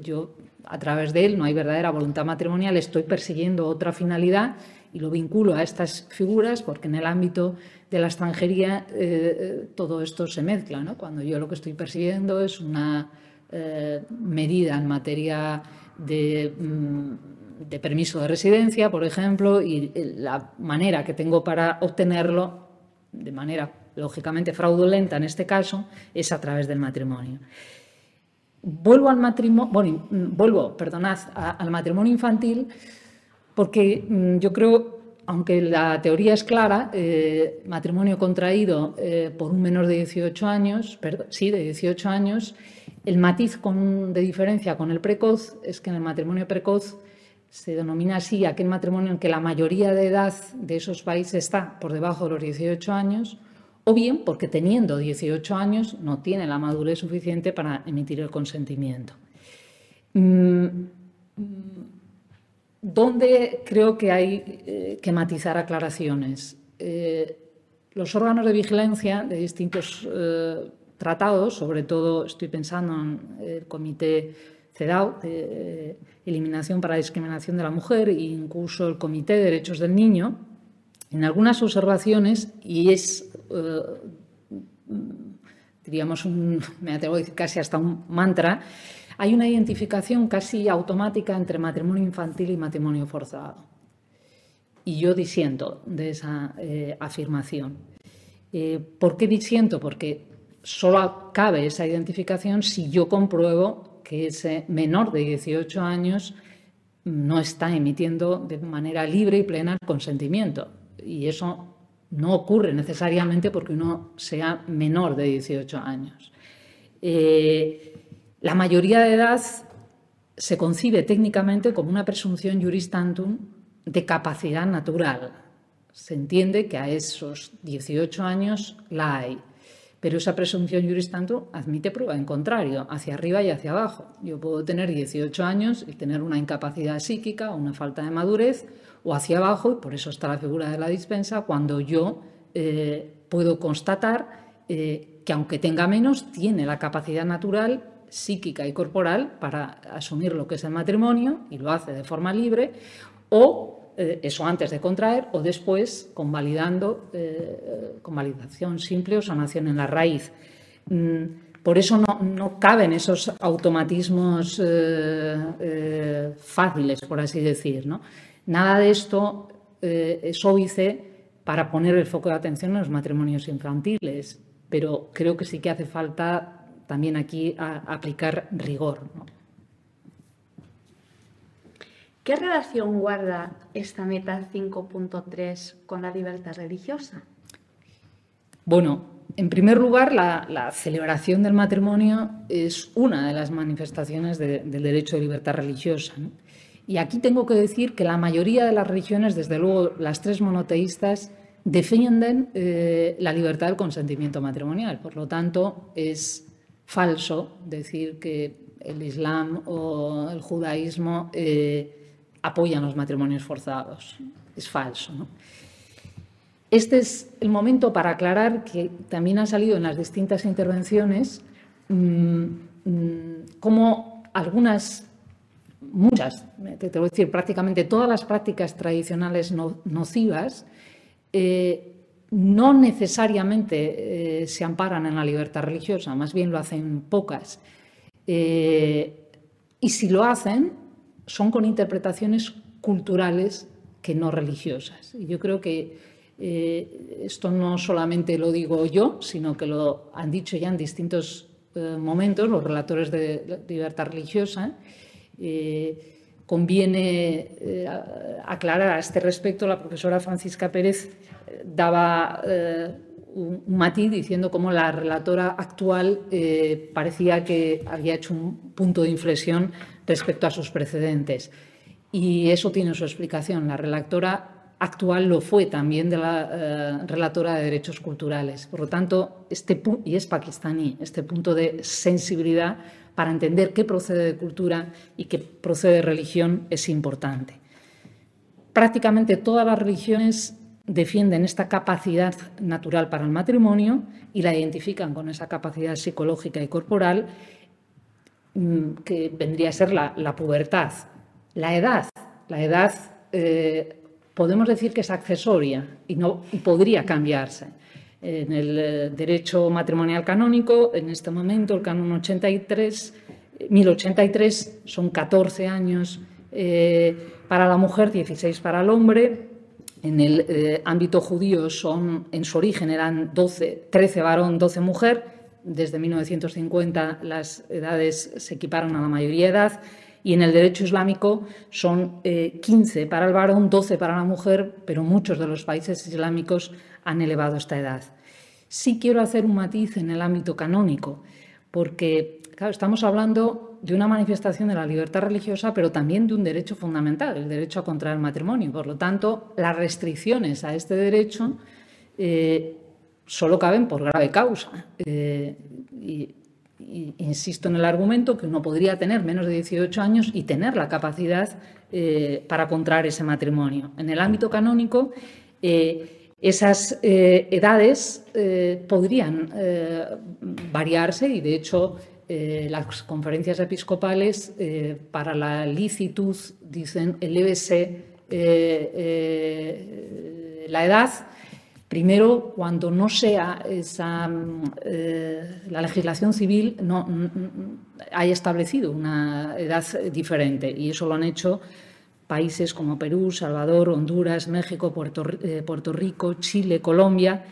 yo a través de él no hay verdadera voluntad matrimonial, estoy persiguiendo otra finalidad y lo vinculo a estas figuras porque en el ámbito de la extranjería eh, todo esto se mezcla. Cuando yo lo que estoy persiguiendo es una eh, medida en materia de, mm, de, permiso de residencia, por ejemplo, y la manera que tengo para obtenerlo, de manera lógicamente fraudulenta en este caso, es a través del matrimonio. Vuelvo al matrimonio, bueno, vuelvo, perdonad, al matrimonio infantil, porque mm, yo creo, aunque la teoría es clara, eh, matrimonio contraído eh, por un menor de 18 años, sí, de 18 años, el matiz de diferencia con el precoz es que en el matrimonio precoz se denomina así aquel matrimonio en que la mayoría de edad de esos países está por debajo de los 18 años, o bien porque teniendo 18 años no tiene la madurez suficiente para emitir el consentimiento. Mm, ¿Dónde creo que hay eh, que matizar aclaraciones? Eh, los órganos de vigilancia de distintos eh, tratados, sobre todo estoy pensando en el Comité CEDAW, Eliminación para la Discriminación de la Mujer, e incluso el Comité de Derechos del Niño, en algunas observaciones, y es diríamos, un, me atrevo a decir casi hasta un mantra, hay una identificación casi automática entre matrimonio infantil y matrimonio forzado. Y yo disiento de esa eh, afirmación. Eh, ¿Por qué disiento? Porque solo cabe esa identificación si yo compruebo que ese menor de 18 años no está emitiendo de manera libre y plena el consentimiento. Y eso no ocurre necesariamente porque uno sea menor de 18 años. Eh, la mayoría de edad se concibe técnicamente como una presunción juris tantum de capacidad natural. Se entiende que a esos 18 años la hay, pero esa presunción juris admite prueba en contrario, hacia arriba y hacia abajo. Yo puedo tener 18 años y tener una incapacidad psíquica una falta de madurez, o hacia abajo, y por eso está la figura de la dispensa, cuando yo eh, puedo constatar eh, que aunque tenga menos, tiene la capacidad natural psíquica y corporal para asumir lo que es el matrimonio y lo hace de forma libre, o eh, eso antes de contraer o después convalidando, eh, convalidación simple o sanación en la raíz. Mm, por eso no, no, caben esos automatismos eh, fáciles, por así decir. ¿no? Nada de esto es óbice para poner el foco de atención en los matrimonios infantiles, pero creo que sí que hace falta también aquí aplicar rigor. ¿Qué relación guarda esta meta 5.3 con la libertad religiosa? Bueno, en primer lugar, la, celebración del matrimonio es una de las manifestaciones del derecho de libertad religiosa. Y aquí tengo que decir que la mayoría de las religiones, desde luego las tres monoteístas, defienden eh, la libertad del consentimiento matrimonial. Por lo tanto, es falso decir que el Islam o el judaísmo eh, apoyan los matrimonios forzados. Es falso. Este es el momento para aclarar que también ha salido en las distintas intervenciones mm, mm, como algunas, muchas, te, voy a decir prácticamente todas las prácticas tradicionales nocivas eh, no necesariamente eh, se amparan en la libertad religiosa, más bien lo hacen pocas. Eh, y si lo hacen, son con interpretaciones culturales que no religiosas. Y yo creo que eh, esto no solamente lo digo yo, sino que lo han dicho ya en distintos momentos los relatores de libertad religiosa. conviene aclarar a este respecto, la profesora Francisca Pérez daba eh, un, matiz diciendo cómo la relatora actual eh, parecía que había hecho un punto de inflexión respecto a sus precedentes. Y eso tiene su explicación. La relatora actual lo fue también de la eh, relatora de derechos culturales. Por lo tanto, este y es pakistaní, este punto de sensibilidad para entender qué procede de cultura y qué procede de religión es importante. Prácticamente todas las religiones defienden esta capacidad natural para el matrimonio y la identifican con esa capacidad psicológica y corporal que vendría a ser la, pubertad. La edad, la edad eh, podemos decir que es accesoria y, no, podría cambiarse. En el eh, derecho matrimonial canónico, en este momento, el canon 83, 1083 son 14 años eh, para la mujer, 16 para el hombre, en el eh, ámbito judío son, en su origen eran 12, 13 varón, 12 mujer. Desde 1950 las edades se equiparon a la mayoría de edad. Y en el derecho islámico son 15 eh, para el varón, 12 para la mujer, pero muchos de los países islámicos han elevado esta edad. Sí quiero hacer un matiz en el ámbito canónico, porque claro, estamos hablando de una manifestación de la libertad religiosa, pero también de un derecho fundamental, el derecho a contraer matrimonio. Por lo tanto, las restricciones a este derecho eh, solo caben por grave causa. Eh, y, insisto en el argumento que uno podría tener menos de 18 años y tener la capacidad eh, para contraer ese matrimonio. En el ámbito canónico, esas edades podrían variarse y, de hecho, eh, las conferencias episcopales eh, para la licitud dicen elévese eh, la edad, primero cuando no sea esa, la legislación civil no, haya establecido una edad diferente y eso lo han hecho países como Perú, Salvador, Honduras, México, Puerto, Puerto Rico, Chile, Colombia.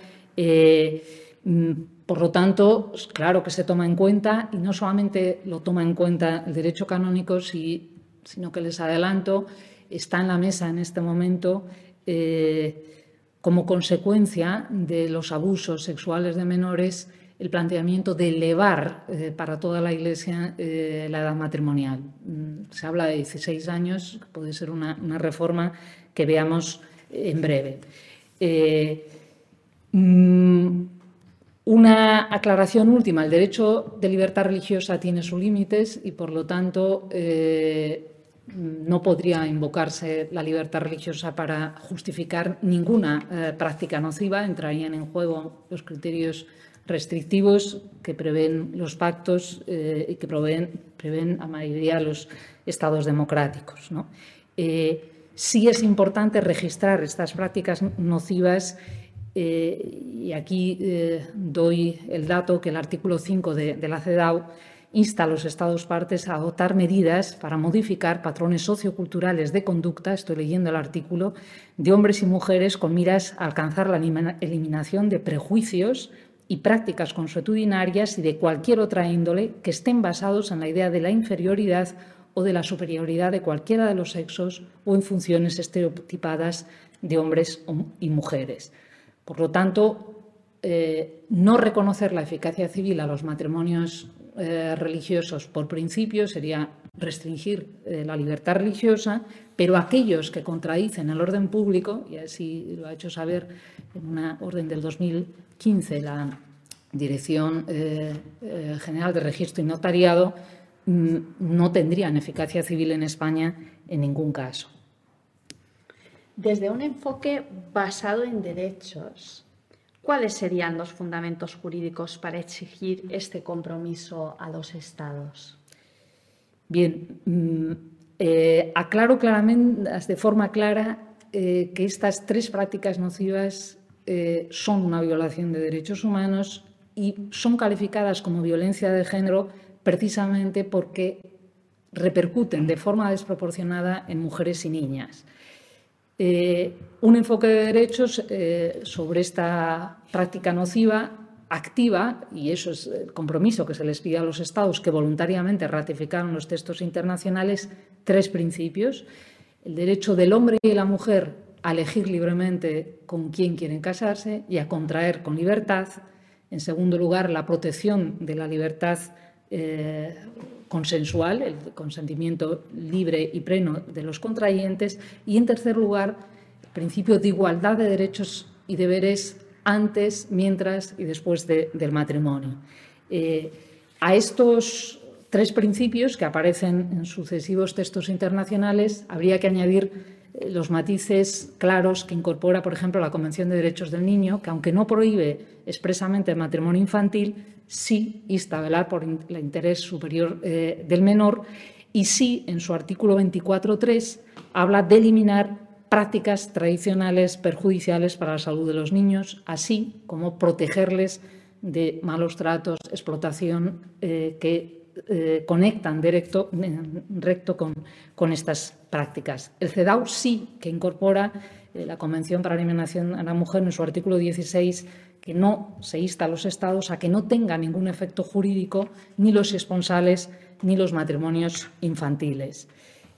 Por lo tanto, claro que se toma en cuenta y no solamente lo toma en cuenta el derecho canónico, sino que les adelanto, está en la mesa en este momento eh, como consecuencia de los abusos sexuales de menores el planteamiento de elevar eh, para toda la Iglesia eh, la edad matrimonial. Mm, se habla de 16 años, puede ser una, reforma que veamos en breve. Eh, mm, una aclaración última. El derecho de libertad religiosa tiene sus límites y, por lo tanto, no podría invocarse la libertad religiosa para justificar ninguna práctica nociva. Entrarían en juego los criterios restrictivos que prevén los pactos eh, y que prevén, a mayoría los estados democráticos. Eh, sí es importante registrar estas prácticas nocivas eh, y aquí doy el dato que el artículo 5 de, de la CEDAW insta a los Estados partes a adoptar medidas para modificar patrones socioculturales de conducta, estoy leyendo el artículo, de hombres y mujeres con miras a alcanzar la eliminación de prejuicios y prácticas consuetudinarias y de cualquier otra índole que estén basados en la idea de la inferioridad o de la superioridad de cualquiera de los sexos o en funciones estereotipadas de hombres y mujeres. Por lo tanto, eh, no reconocer la eficacia civil a los matrimonios eh, religiosos por principio sería restringir eh, la libertad religiosa, pero aquellos que contradicen el orden público, y así lo ha hecho saber en una orden del 2015 la Dirección eh, General de Registro y Notariado, mm, no tendrían eficacia civil en España en ningún caso. Desde un enfoque basado en derechos, ¿cuáles serían los fundamentos jurídicos para exigir este compromiso a los Estados? Bien, mm, eh, aclaro claramente, de forma clara, eh, que estas tres prácticas nocivas eh, son una violación de derechos humanos y son calificadas como violencia de género precisamente porque repercuten de forma desproporcionada en mujeres y niñas. Un enfoque de derechos sobre esta práctica nociva activa, y eso es el compromiso que se les pide a los Estados que voluntariamente ratificaron los textos internacionales, tres principios. El derecho del hombre y de la mujer a elegir libremente con quién quieren casarse y a contraer con libertad. En segundo lugar, la protección de la libertad eh, consensual, el consentimiento libre y pleno de los contrayentes. Y en tercer lugar, el principio de igualdad de derechos y deberes antes, mientras y después del matrimonio. Eh, a estos tres principios que aparecen en sucesivos textos internacionales habría que añadir los matices claros que incorpora, por ejemplo, la Convención de Derechos del Niño, que aunque no prohíbe expresamente el matrimonio infantil, sí insta a velar por el interés superior eh, del menor y sí, en su artículo 24.3, habla de eliminar prácticas tradicionales perjudiciales para la salud de los niños, así como protegerles de malos tratos, explotación eh, que eh, conectan directo, recto con, estas prácticas. El CEDAW sí que incorpora eh, la Convención para la Eliminación a la Mujer en su artículo 16 que no se insta a los Estados a que no tenga ningún efecto jurídico ni los esponsales ni los matrimonios infantiles.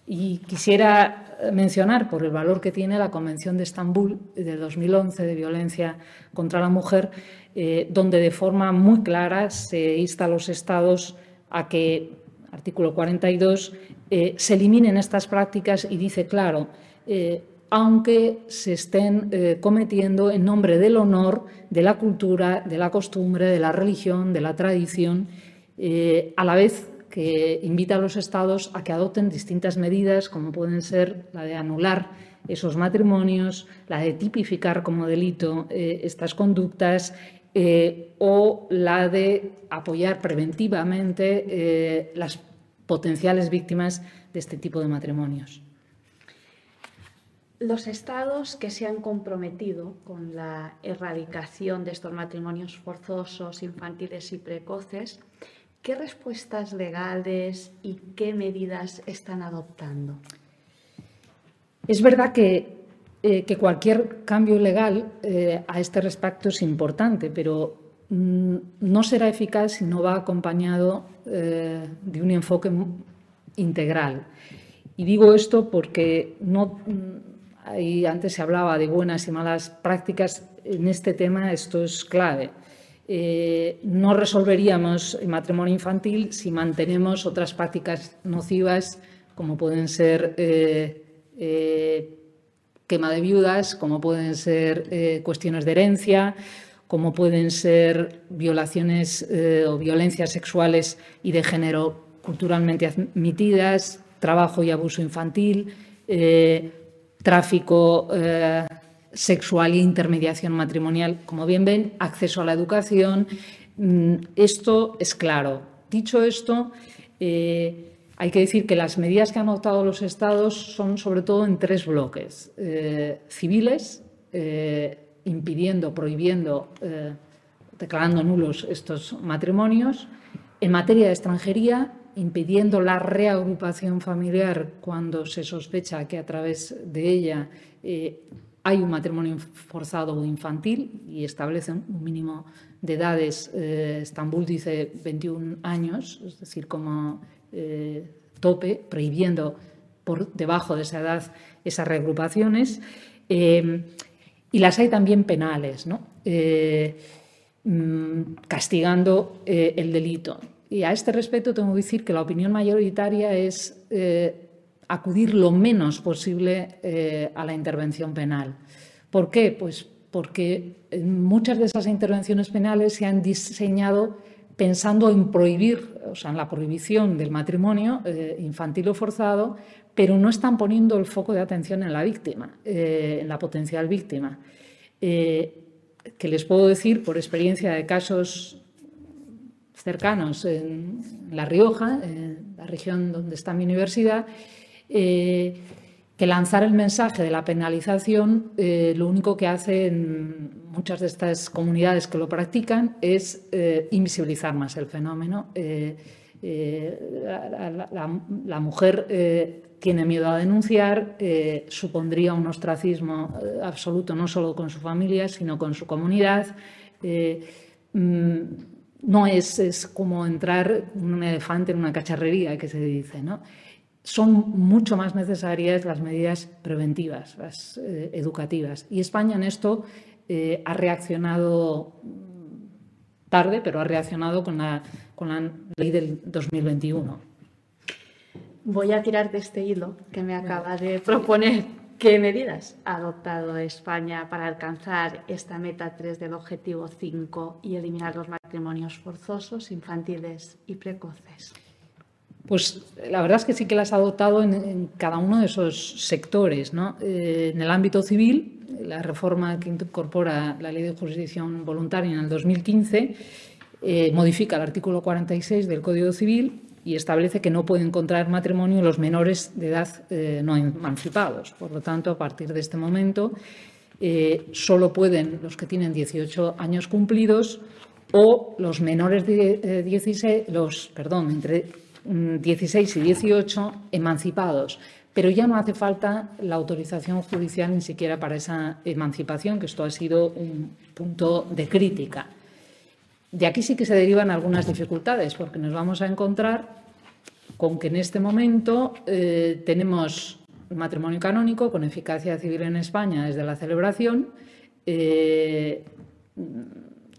Y quisiera mencionar, por el valor que tiene la Convención de Estambul de 2011 de violencia contra la mujer, eh, donde de forma muy clara se insta a los Estados a que, artículo 42, eh, se eliminen estas prácticas y dice claro, eh, aunque se estén cometiendo en nombre del honor, de la cultura, de la costumbre, de la religión, de la tradición, a la vez que invita a los estados a que adopten distintas medidas, como pueden ser la de anular esos matrimonios, la de tipificar como delito eh, estas conductas eh, o la de apoyar preventivamente eh, las potenciales víctimas de este tipo de matrimonios. Los estados que se han comprometido con la erradicación de estos matrimonios forzosos, infantiles y precoces ¿Qué respuestas legales y qué medidas están adoptando? Es verdad que, eh, cualquier cambio legal eh, a este respecto es importante, pero mm, no será eficaz si no va acompañado eh, de un enfoque integral. Y digo esto porque no, mm, antes se hablaba de buenas y malas prácticas, en este tema esto es clave. No resolveríamos el matrimonio infantil si mantenemos otras prácticas nocivas como pueden ser quema de viudas, como pueden ser cuestiones de herencia, como pueden ser violaciones o violencias sexuales y de género culturalmente admitidas, trabajo y abuso infantil, tráfico sexual e intermediación matrimonial. Como bien ven, acceso a la educación. Mm, esto es claro. Dicho esto, eh, hay que decir que las medidas que han adoptado los estados son sobre todo en tres bloques. Eh, civiles, eh, impidiendo, prohibiendo, declarando nulos estos matrimonios. En materia de extranjería, impidiendo la reagrupación familiar cuando se sospecha que a través de ella hay un matrimonio forzado o infantil y establecen un mínimo de edades. Eh, Estambul dice 21 años, es decir, como eh, tope, prohibiendo por debajo de esa edad esas reagrupaciones. Eh, y las hay también penales, ¿no? Mm, castigando el delito. Y a este respecto tengo que decir que la opinión mayoritaria es acudir lo menos posible eh, a la intervención penal. ¿Por qué? Pues porque muchas de esas intervenciones penales se han diseñado pensando en prohibir, o sea, en la prohibición del matrimonio eh, infantil o forzado, pero no están poniendo el foco de atención en la víctima, eh, en la potencial víctima. que les puedo decir por experiencia de casos cercanos en La Rioja, en la región donde está mi universidad, eh, que lanzar el mensaje de la penalización eh, lo único que hace en muchas de estas comunidades que lo practican es eh, invisibilizar más el fenómeno. La, mujer tiene miedo a denunciar, supondría un ostracismo absoluto no solo con su familia, sino con su comunidad. Mm, no es, es, como entrar un elefante en una cacharrería, que se dice, ¿no? Son mucho más necesarias las medidas preventivas, las eh, educativas. Y España en esto eh, ha reaccionado tarde, pero ha reaccionado con la, con la ley del 2021. Voy a tirar de este hilo que me acaba de proponer. ¿Qué medidas ha adoptado España para alcanzar esta meta 3 del objetivo 5 y eliminar los matrimonios forzosos, infantiles y precoces? Pues la verdad es que sí que las ha adoptado en, cada uno de esos sectores. Eh, en el ámbito civil, la reforma que incorpora la Ley de Jurisdicción Voluntaria en el 2015 eh, modifica el artículo 46 del Código Civil y establece que no pueden contraer matrimonio los menores de edad eh, no emancipados. Por lo tanto, a partir de este momento, solo pueden los que tienen 18 años cumplidos o los menores de 16, los, perdón, entre 16 mm, y 18 emancipados, pero ya no hace falta la autorización judicial ni siquiera para esa emancipación, que esto ha sido un punto de crítica. De aquí sí que se derivan algunas dificultades, porque nos vamos a encontrar con que en este momento eh, tenemos matrimonio canónico con eficacia civil en España desde la celebración eh,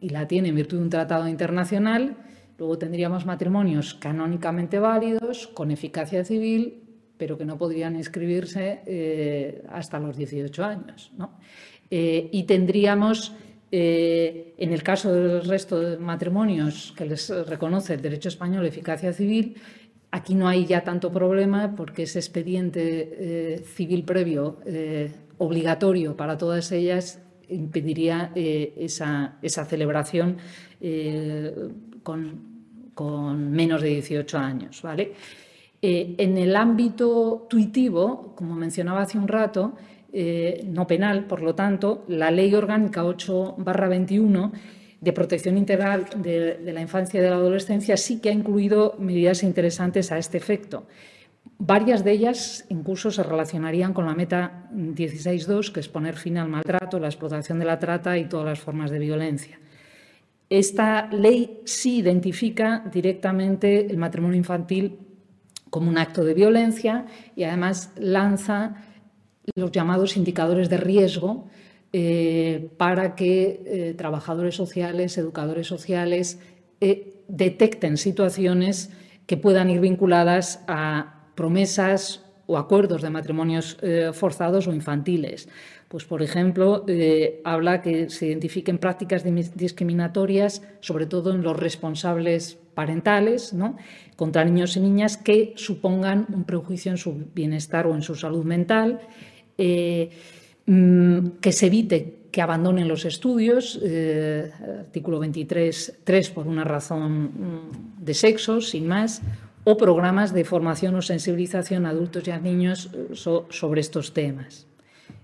y la tiene en virtud de un tratado internacional Luego tendríamos matrimonios canónicamente válidos, con eficacia civil, pero que no podrían inscribirse eh, hasta los 18 años. Eh, y tendríamos, eh, en el caso del resto de matrimonios que les reconoce el derecho español eficacia civil, aquí no hay ya tanto problema porque ese expediente civil previo obligatorio para todas ellas impediría esa, esa, celebración con, menos de 18 años. ¿vale? Eh, en el ámbito tuitivo, como mencionaba hace un rato, eh, no penal, por lo tanto, la Ley Orgánica 8-21 de protección integral de, la infancia y de la adolescencia sí que ha incluido medidas interesantes a este efecto. Varias de ellas incluso se relacionarían con la meta 16.2, que es poner fin al maltrato, la explotación de la trata y todas las formas de violencia. Esta ley sí identifica directamente el matrimonio infantil como un acto de violencia y además lanza los llamados indicadores de riesgo para que trabajadores sociales, educadores sociales detecten situaciones que puedan ir vinculadas a promesas o acuerdos de matrimonios forzados o infantiles. Pues, por ejemplo, eh, habla que se identifiquen prácticas discriminatorias, sobre todo en los responsables parentales, ¿no? contra niños y niñas que supongan un prejuicio en su bienestar o en su salud mental, eh, mm, que se evite que abandonen los estudios, eh, artículo 23.3 por una razón mm, de sexo, sin más, o programas de formación o sensibilización a adultos y a niños sobre estos temas.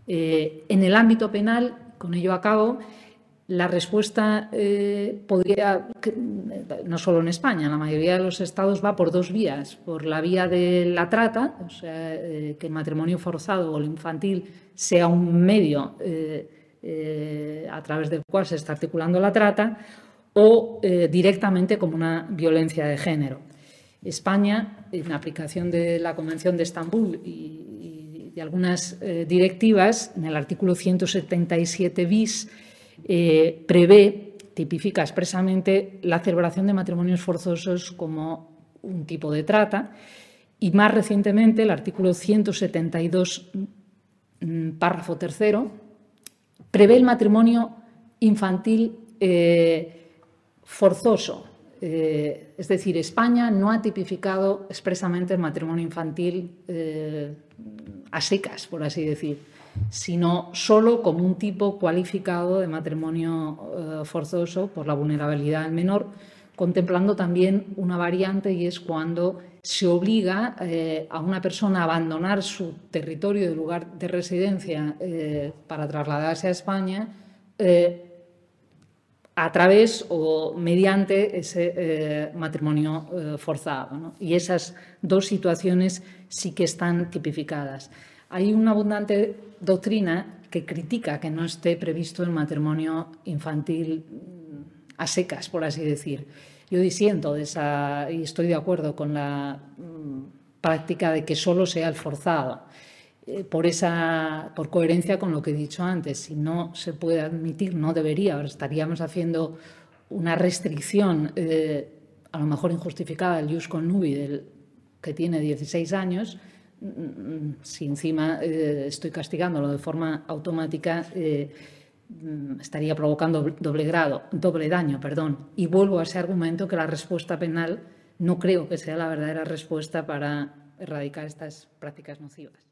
Eh, en el ámbito penal, con ello acabo, la respuesta eh, podría, no solo en España, en la mayoría de los estados va por dos vías. Por la vía de la trata, o sea, eh, que el matrimonio forzado o el infantil sea un medio a través del cual se está articulando la trata, o directamente como una violencia de género. España, en aplicación de la Convención de Estambul y de algunas eh, directivas, en el artículo 177 bis, eh, prevé, tipifica expresamente la celebración de matrimonios forzosos como un tipo de trata y más recientemente el artículo 172, mm, párrafo tercero, prevé el matrimonio infantil eh, forzoso. Es decir, España no ha tipificado expresamente el matrimonio infantil a secas, por así decir, sino solo como un tipo cualificado de matrimonio eh, forzoso por la vulnerabilidad del menor, contemplando también una variante y es cuando se obliga eh, a una persona a abandonar su territorio de lugar de residencia eh, para trasladarse a España a través o mediante ese matrimonio forzado. Y esas dos situaciones sí que están tipificadas. Hay una abundante doctrina que critica que no esté previsto el matrimonio infantil mm, a secas, por así decir. Yo disiento de esa y estoy de acuerdo con la mm, práctica de que solo sea el forzado. Eh, por, esa, por coherencia con lo que he dicho antes, si no se puede admitir, no debería, estaríamos haciendo una restricción, eh, a lo mejor injustificada, del jus connubi del que tiene 16 años, mm, si encima eh, estoy castigándolo de forma automática, mm, estaría provocando doble grado, doble daño, perdón. Y vuelvo a ese argumento que la respuesta penal no creo que sea la verdadera respuesta para erradicar estas prácticas nocivas.